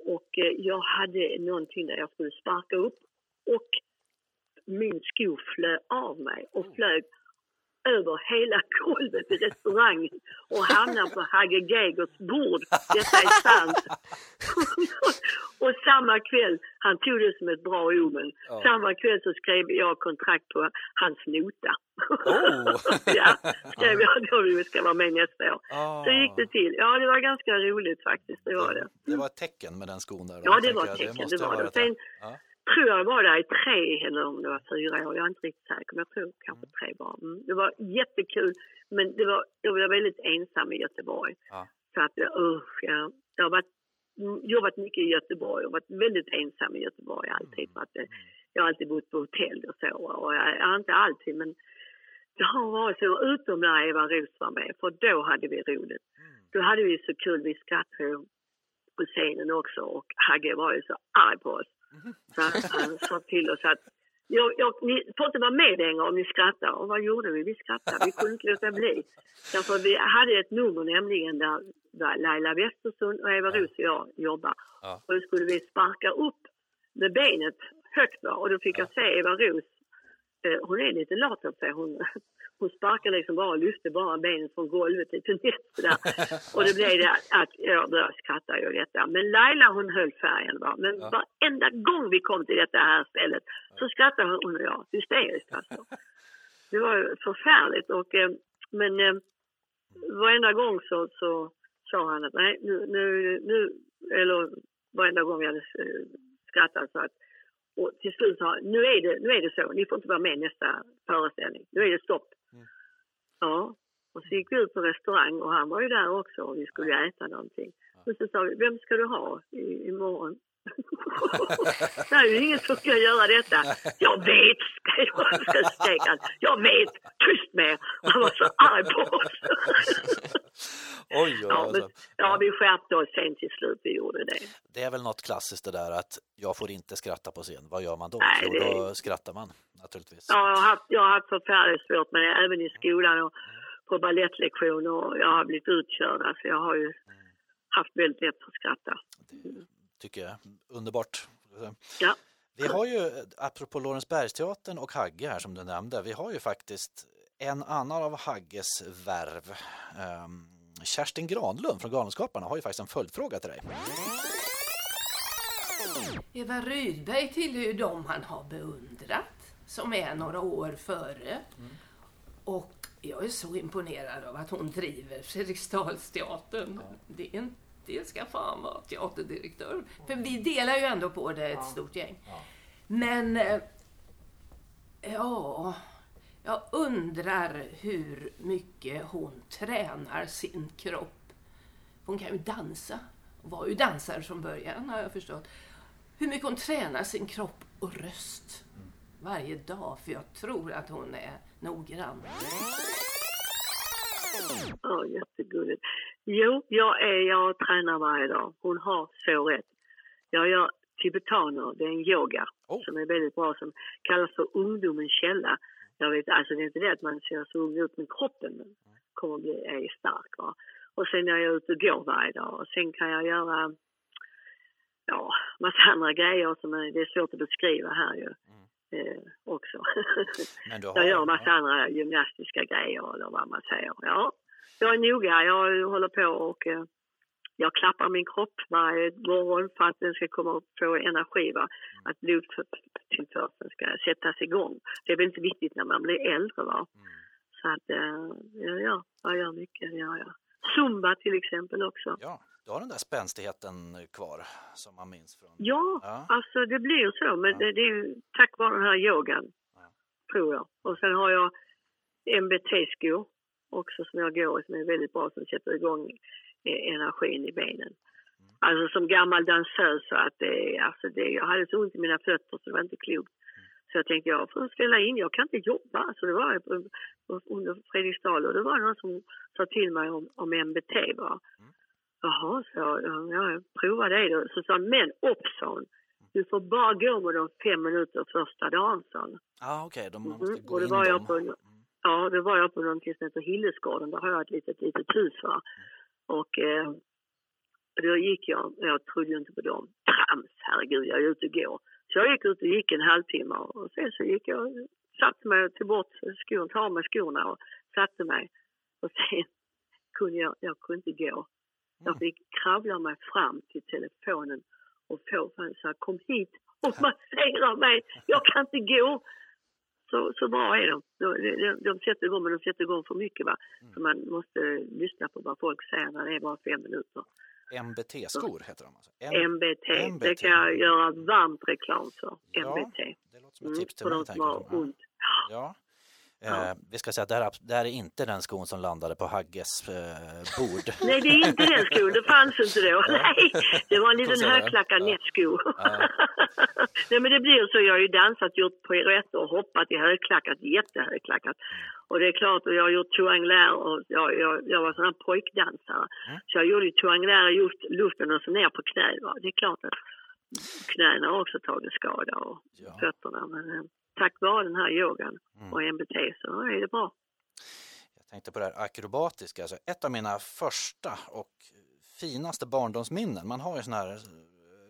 Och eh, jag hade någonting där jag skulle sparka upp. Och min sko flög av mig och flög över hela golvet i restaurangen och hamnade på Hagge Geigerts bord. Detta är sant. och samma kväll, han tog det som ett bra omen, Ja. samma kväll så skrev jag kontrakt på hans nota. Oh. ja, skrev jag då vi ska vara med nästa år. Ah. Så gick det till. Ja, det var ganska roligt faktiskt. Det var det. Det var ett tecken med den skon där. Ja, det var ett tecken. Det var det. Sen Ja. Tror jag var där i tre eller om det var fyra år. Jag är inte riktigt säker, men jag tror kanske tre bara. Mm. Det var jättekul, men det var, jag var väldigt ensam i Göteborg. Ja. Så att, usch, ja. Jag har varit, mm, jobbat mycket i Göteborg och varit väldigt ensam i Göteborg alltid. För att det, jag har alltid bott på hotell och så. Och jag, jag, inte alltid, men det har varit så. Utom när Eva Roos var med, för då hade vi roligt. Då hade vi så kul, vi skrattade på scenen också och Hagge var ju så arg på oss. Så han, han sa till oss att jag, jag, ni får inte vara med längre om ni skrattar. Och vad gjorde vi? Vi skrattade. Vi kunde inte låta bli. Därför vi hade ett nummer nämligen där, där Laila Westersund och Eva Roos och jag jobbade. Ja. Och då skulle vi sparka upp med benet högt va? och då fick jag se Eva Roos hon är lite lat av sig. Hon, hon sparkar liksom bara och lyfter bara benet från golvet lite nätt sådär. Och det blev det att jag började skratta ju detta. Men Laila hon höll färgen va. Men Ja. varenda gång vi kom till detta här stället så skrattade hon och jag hysteriskt alltså. Det var ju förfärligt och eh, men eh, varenda gång så, så sa han att nej nu, nu, nu eller varenda gång vi hade eh, skrattat så att och till slut sa nu är, det, nu är det så, ni får inte vara med nästa föreställning. Nu är det stopp. Mm. Ja, och så gick vi ut på restaurang och han var ju där också och vi skulle äta någonting. Och så sa vi, vem ska du ha i, imorgon? Det är ju ingen som ska göra detta. Jag vet, skrek han. Jag vet, tyst med er. Han var så arg på oss. Oj, oj, ja, men, alltså. ja, vi skärpte oss sen till slut, vi gjorde det. Det är väl något klassiskt det där att jag får inte skratta på scen. Vad gör man då? Nej, Jo, det- då skrattar man naturligtvis. Ja, jag har haft, jag har haft förfärligt svårt med det, även i skolan och på balettlektioner. Och jag har blivit utkörd. Alltså jag har ju haft väldigt lätt att skratta. Tycker jag. Underbart. Ja. Vi har ju, apropå Lorensbergsteatern och Hagge här som du nämnde, vi har ju faktiskt en annan av Hagges värv. Ehm, Kerstin Granlund från Galenskaparna har ju faktiskt en följdfråga till dig. Eva Rydberg tillhör ju de han har beundrat, som är några år före. Och jag är så imponerad av att hon driver Fredriksdalsteatern. Det, är en, det ska fan vara teaterdirektör. För vi delar ju ändå på det, ett stort gäng. Men, eh, ja, jag undrar hur mycket hon tränar sin kropp. Hon kan ju dansa. Hon var ju dansare från början har jag förstått. Hur mycket hon tränar sin kropp och röst varje dag. För jag tror att hon är noggrann. Ja, jättegulligt. Jo, jag, är, jag tränar varje dag. Hon har så rätt. Jag gör tibetaner, det är en yoga Oh. som är väldigt bra som kallas för ungdomens källa. Jag vet, alltså det är inte det att man ser så ung ut men kroppen kommer bli, är stark. Va? Och sen är jag ute och går varje dag och sen kan jag göra ja, massa andra grejer som är, det är svårt att beskriva här ju. Eh, också. Men du har, Jag gör massa andra gymnastiska grejer eller vad man säger. Ja, jag är noga. Jag håller på och eh, jag klappar min kropp varje morgon för att den ska komma upp få energi. Va? Att blodtillförseln ska sättas igång. Det är väl inte viktigt när man blir äldre. Va? Så att, eh, ja, ja, jag gör mycket. Gör jag. Zumba till exempel också. ja, du har den där spänstigheten kvar som man minns från... Ja, Ja. alltså det blir så. Men Ja. det, det är tack vare den här yogan, Ja. tror jag. Och sen har jag MBT-skor också som jag går i som är väldigt bra som sätter igång eh, energin i benen. Mm. Alltså som gammal dansös så att det, alltså det, jag hade så ont i mina fötter så det var inte klokt. Mm. Så jag tänkte jag får ställa in, jag kan inte jobba. Så det var under Fredriksdal och det var någon som sa till mig om, om MBT. Va? Mm. Jaha, så jag, ja, det då. Så sa men upp sa hon. Du får bara gå med dem fem minuter första dagen, sa hon. Ah, okej, de Mhm, måste gå och det in var jag på- Mm. Ja, det var jag på någonting som heter Hillesgården. Där har jag ett litet, litet hus. Va? Och eh, då gick jag, jag trodde ju inte på dem. Trams, herregud, jag är ute och går. Så jag gick ut och gick en halvtimme och sen så gick jag, satte mig till bort skon, tog av mig skorna och satte mig. Och sen kunde jag, jag kunde inte gå. Jag fick kravla mig fram till telefonen och få sa kom hit och massera mig. Jag kan inte gå. Så, så bra är de. De, de, de sätter igång, men de sätter igång för mycket. Va? Så man måste lyssna på vad folk säger när det är bara fem minuter. MBT-skor heter de alltså. M- MBT, det MBT. kan jag göra varmt reklam för. Ja, MBT. det låter som ett Mm, tips till för mig. de som har ont. Ja. Eh, vi ska säga att det här, det här är inte den skon som landade på Hagges eh, bord. Nej, det är inte den skon. Det fanns inte då. Nej, det var en liten högklackad Ja. nätsko. Ja. Nej men det blir så. Jag har ju dansat, gjort piruetter och hoppat i högklackat, jättehögklackat. Och det är klart, och jag har gjort triangulär och jag, jag, jag var sån här pojkdansare. Mm. Så jag gjorde ju triangulär i luft, luften och så ner på knä. Va? Det är klart att knäna har också tagit skada och Ja. fötterna. Men eh, tack vare den här yogan Mm. och MBT så är det bra. Jag tänkte på det här akrobatiska, alltså ett av mina första och finaste barndomsminnen. Man har ju såna här eh,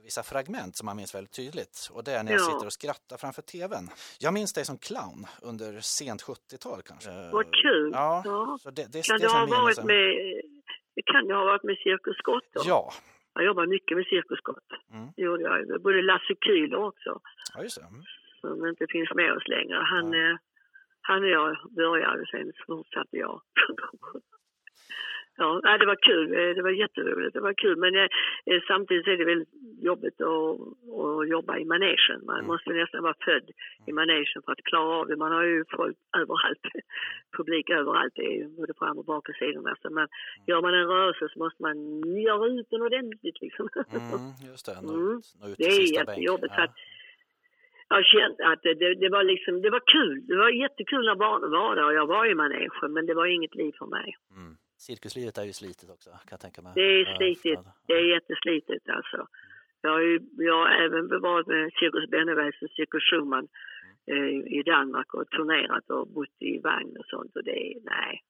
vissa fragment som man minns väldigt tydligt och det är när jag Ja. sitter och skrattar framför tvn. Jag minns dig som clown under sent 70-tal kanske. Vad kul! Ja, Ja. så det, det, Kan det som ha varit som- med, det kan ju ha varit med Cirkus Scott då? Ja, Jag jobbar mycket med Cirkus Scott. Mm. Det gjorde jag. Både Lasse Kühler också, ja just det. Mm. Som inte finns med oss längre. Han, eh, han och jag började, sen fortsatte jag. ja, det var kul. Eh, Det var jätteroligt. Det var kul. Men eh, eh, samtidigt är det väldigt jobbigt att, att jobba i manegen. Man Mm. måste nästan vara född i manegen för att klara av det. Man har ju folk överallt. Publik överallt. Det är ju både fram och bak och sidorna. Så man, gör man en rörelse så måste man göra ut den ordentligt. Liksom. Mm, just det, nå, Mm. nå ut Det är sista jättejobbigt, Ja. Jag kände att det, det, det var liksom, det var kul. Det var jättekul när barnen var där och jag var i manegen men det var inget liv för mig. Mm. Cirkuslivet är ju slitet också kan jag tänka mig. Det är slitigt. ja. Det är jätteslitigt alltså. Jag har, ju, jag har även varit med Cirkus Benneweis och Cirkus Schumann eh, i Danmark och turnerat och bott i vagn och sånt och det är, nej.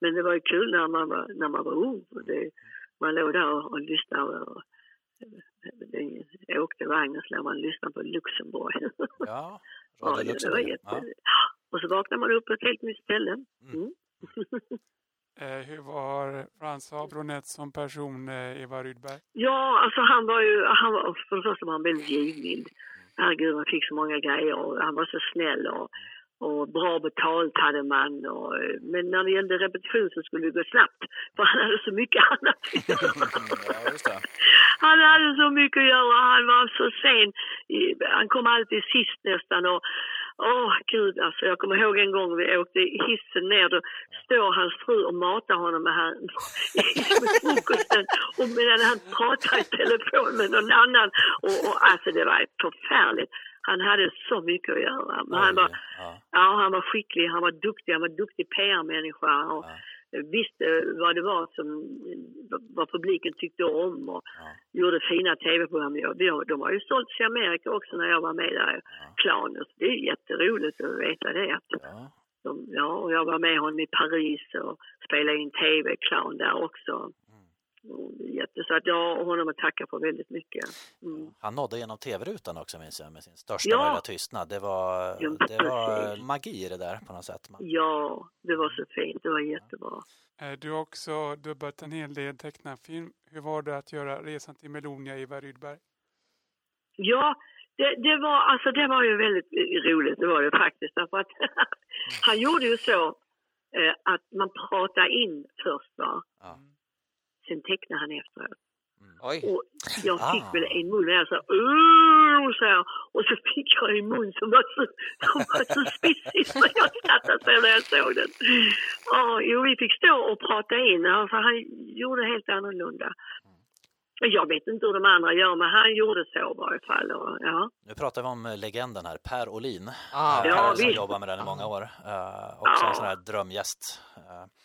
Men det var ju kul när man var, när man var ung. Och det, man låg där och, och lyssnade och, jag åkte vagn och så man och lyssnade på Luxemburg. Ja, Ja, Radio det var Luxemburg. jätte... Ja. Och så vaknar man upp på ett helt nytt ställe. Mm. Eh, hur var François Bronett som person, eh, Eva Rydberg? Ja, alltså han var ju, han var, för det första var han väldigt givmild. Herregud, man fick så många grejer och han var så snäll och, och bra betalt hade man. Och, men när det gällde repetition så skulle det gå snabbt, för han hade så mycket annat att göra. ja. Han hade så mycket att göra, han var så sen. Han kom alltid sist nästan och åh gud alltså. Jag kommer ihåg en gång vi åkte hissen ner, då står hans fru och matar honom med, med frukosten och medan han pratar i telefon med någon annan. Och, och alltså det var förfärligt. Han hade så mycket att göra. Men han var, ja. Ja, han var skicklig, han var duktig, han var duktig PR-människa och visste vad det var som, vad publiken tyckte om och Ja. gjorde fina tv-program. Ja, De har ju sålts i Amerika också när jag var med där, Clown. Så Det är jätteroligt att veta det. Ja. de, ja, och jag var med honom i Paris och spelade in tv-clown där också. Och det är Jätte, så att jag har honom att tacka för väldigt mycket. Mm. Han nådde genom tv-rutan också minns jag med sin största Ja. möjliga tystnad. Det var, Ja, det var magi det där på något sätt. Man, Ja, det var så fint. Det var jättebra. Eh, du har också dubbat en hel del tecknad film. Hur var det att göra Resan till Melonia, Eva Rydberg? Ja, det, det, var, alltså, det var ju väldigt roligt, det var det faktiskt. Därför att han gjorde ju så eh, att man pratade in först, va? Ja. Sen tecknade han efteråt. Oj. Och jag fick Ah. väl en mun och jag sa "Åh", så här, och så fick jag en mun som var så, som var så spissig så jag skrattade så när jag såg den. Ja, jo, vi fick stå och prata in, alltså, han gjorde helt annorlunda. Jag vet inte hur de andra gör, men han gjorde så i varje fall. Och, ja. Nu pratar vi om eh, legenden här, Per Olin. Ah, Eh, Ja, Per som visst. jobbar med den i många år. Uh, också Ja. en sån här drömgäst vi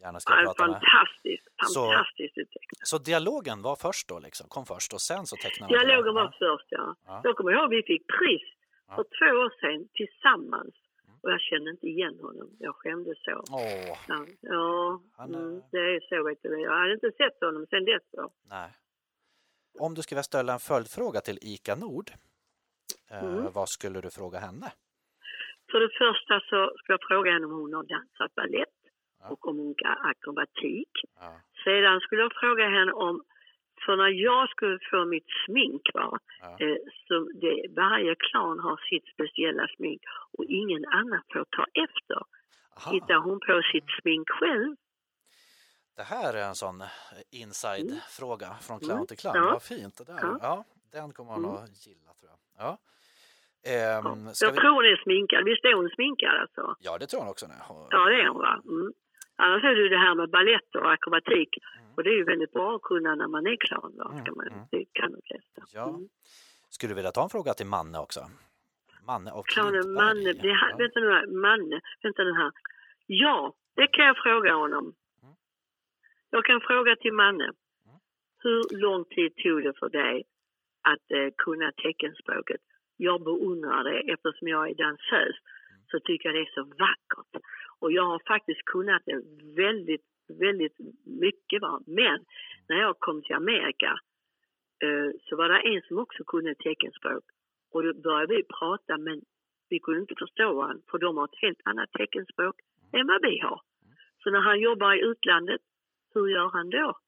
gärna ska är prata med. fantastiskt, Så- fantastiskt uttecknad. Så dialogen var först då, liksom, kom först och sen så tecknade Dialogen var först, ja. Ja. Jag kommer ihåg vi fick pris Ja. för två år sedan tillsammans. Och jag kände inte igen honom. Jag skämdes så. Åh, Ja, ja Han mm, det är så vet du. Jag hade inte sett honom sen dess då. nej. Om du skulle ställa en följdfråga till Ika Nord, eh, Mm. vad skulle du fråga henne? För det första så ska jag fråga henne om hon har dansat balett Ja. Och om hon kan akrobatik. Ja. Sedan skulle jag fråga henne om, för när jag skulle få mitt smink, va, Ja. eh, så det, varje klan har sitt speciella smink och ingen annan får ta efter. Aha. Hittar hon på sitt smink själv, Det här är en sån eh, inside-fråga från clown Mm. till clown. Ja. Vad fint det där. Ja. Ja, den kommer hon Mm. att gilla tror jag. Ja. Ehm, jag vi... tror hon är sminkad. Visst är hon sminkad alltså? ja, det tror hon också. Hon- Ja, det är hon va? Mm. Annars är det ju det här med ballett och akrobatik. Och det är ju väldigt bra att kunna när man är clown. Va? Ska man, Mm. Det kan de flesta. Ja. Mm. Skulle du vilja ta en fråga till Manne också? Manne Kan Klintberg. Manne, det här, Ja. vänta nu här, Manne, vänta nu här. Ja, det kan jag fråga honom. Jag kan fråga till Manne. Hur lång tid tog det för dig att eh, kunna teckenspråket? Jag beundrar det eftersom jag är dansös så tycker jag det är så vackert. Och jag har faktiskt kunnat det väldigt, väldigt mycket. Va? Men när jag kom till Amerika eh, så var det en som också kunde teckenspråk. Och då började vi prata men vi kunde inte förstå honom för de har ett helt annat teckenspråk än vad vi har. Så när han jobbar i utlandet, hur gör han då?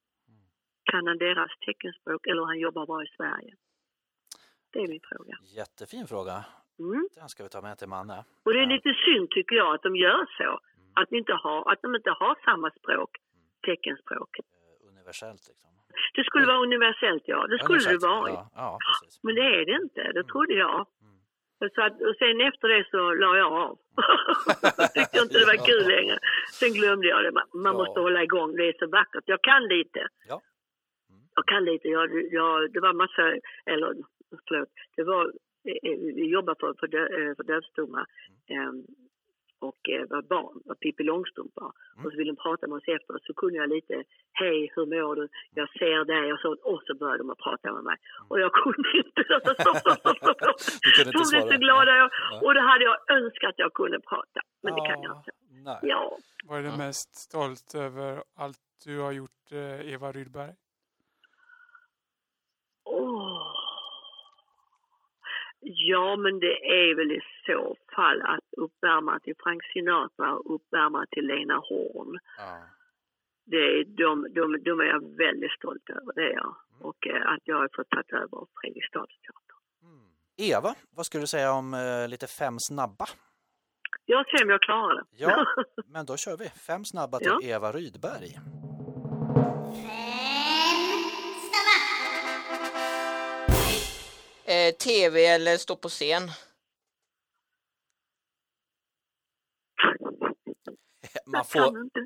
Kan han deras teckenspråk eller han jobbar bara i Sverige? Det är min fråga. Jättefin fråga. Mm. Den ska vi ta med till Manne. Och det är lite synd tycker jag att de gör så. Att, de inte har, att de inte har samma språk, teckenspråk. Eh, Universellt liksom. Det skulle vara universellt ja, det skulle det vara. Ja, ja. Men det är det inte, det trodde jag. Mm. Så att, och sen efter det så la jag av. Tyckte inte det var kul längre. Sen glömde jag det. Man, man Ja. måste hålla igång, det är så vackert. Jag kan lite. Ja. Jag kan lite. Jag, jag, det var massa, eller förlåt, det var, vi jobbade för, för, dö, eh, för dövstumma. ehm, och eh, var barn, var Pippi Långstrump var. Och så ville de prata med oss efteråt så kunde jag lite, hej hur mår du? Jag ser dig och så, och så började de att prata med mig. Och jag kunde inte, stopp, stopp, stopp, stopp, De blev så glada jag, Ja. och det hade jag önskat att jag kunde prata. Men det kan jag inte. Nej. Ja, Vad är du mest stolt över allt du har gjort, eh, Eva Rydberg? Åh. Ja, men det är väl i så fall att uppvärma till Frank Sinatra och uppvärma till Lena Horn. Ja. Det är, de, de, de är jag väldigt stolt över, det är jag. Och eh, att jag har fått ta över Fredriksdalsteatern. Eva, vad skulle du säga om eh, lite fem snabba? Jag ser om jag klarar det. Ja, men då kör vi. Fem snabba till Ja. Eva Rydberg. Eh, TV eller stå på scen? Man får,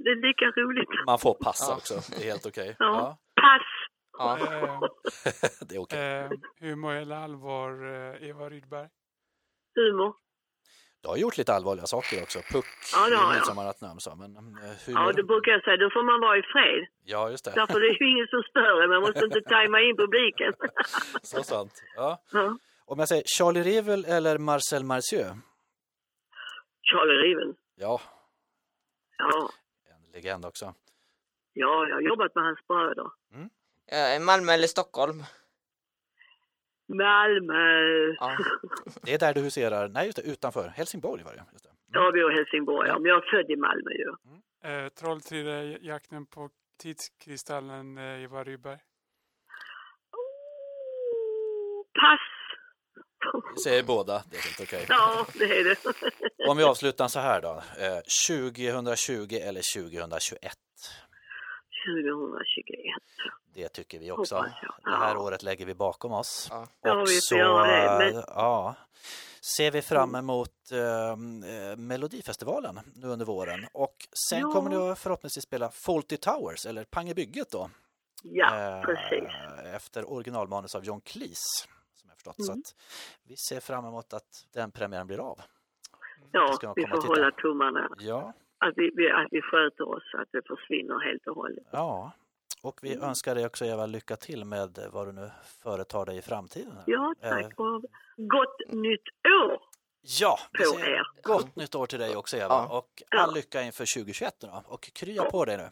det är lika roligt. man får passa Ja. också, det är helt okej. Ja. Ja, Pass! Ja. Det är okej. eh, humor eller allvar, eh, Eva Rydberg? Humor. Du har gjort lite allvarliga saker också. Puck, Ja, det har jag. Midsommarnattnamn så. Men eh, hur Ja, det brukar jag säga. Då får man vara i fred. Ja, just det. Därför det är ju ingen som stör. Man måste inte tajma in publiken. Så sant. Ja. Ja. Om jag säger Charlie Rivel eller Marcel Marcieu? Charlie Riven. Ja, Ja. en legend också. ja, jag har jobbat med hans bröder. Eh, Malmö eller Stockholm? Malmö. Ja. Det är där du huserar, nej just det, utanför. Helsingborg var det. Just det. Ja, vi har Helsingborg. Ja. Men jag är född i Malmö ju. Eh, Trolltider-jakten på tidskristallen, eh, Eva Rydberg? Pass. Vi säger båda, det är helt okej. Ja, det är det. Om vi avslutar så här då. Eh, 2020 eller 2021? 2021. Det tycker vi också. Det här Ja. året lägger vi bakom oss. Ja. Ja, Och får så det, men- ja, ser vi fram emot eh, eh, Melodifestivalen nu under våren. Och sen Ja. kommer du förhoppningsvis spela Fawlty Towers, eller Pangebygget då. Ja, Eh, precis. Efter originalmanus av John Cleese. Som jag förstått. Så Mm. att vi ser fram emot att den premiären blir av. Ja, vi får hålla tummarna. Ja, Att vi, att vi sköter oss, så att det försvinner helt och hållet. ja. Och vi Mm. önskar dig också Eva lycka till med vad du nu företar dig i framtiden. Ja, Eh, tack. Och gott nytt år! Ja, på er. gott nytt år till dig också Eva Ja. och all Ja. lycka inför 2021 nu då. Och krya Ja. på dig nu.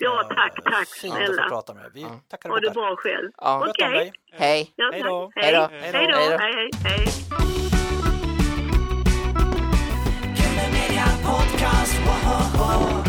Ja, Eh, tack, tack Fint att få snälla. prata med dig. Vi Ja. tackar Ha och det bra själv. Ja. Okej. dig. Hej! Ja, Hej då. Hej Hej då. Hej då. Hej då. Hej, hej, Podcast. Woho!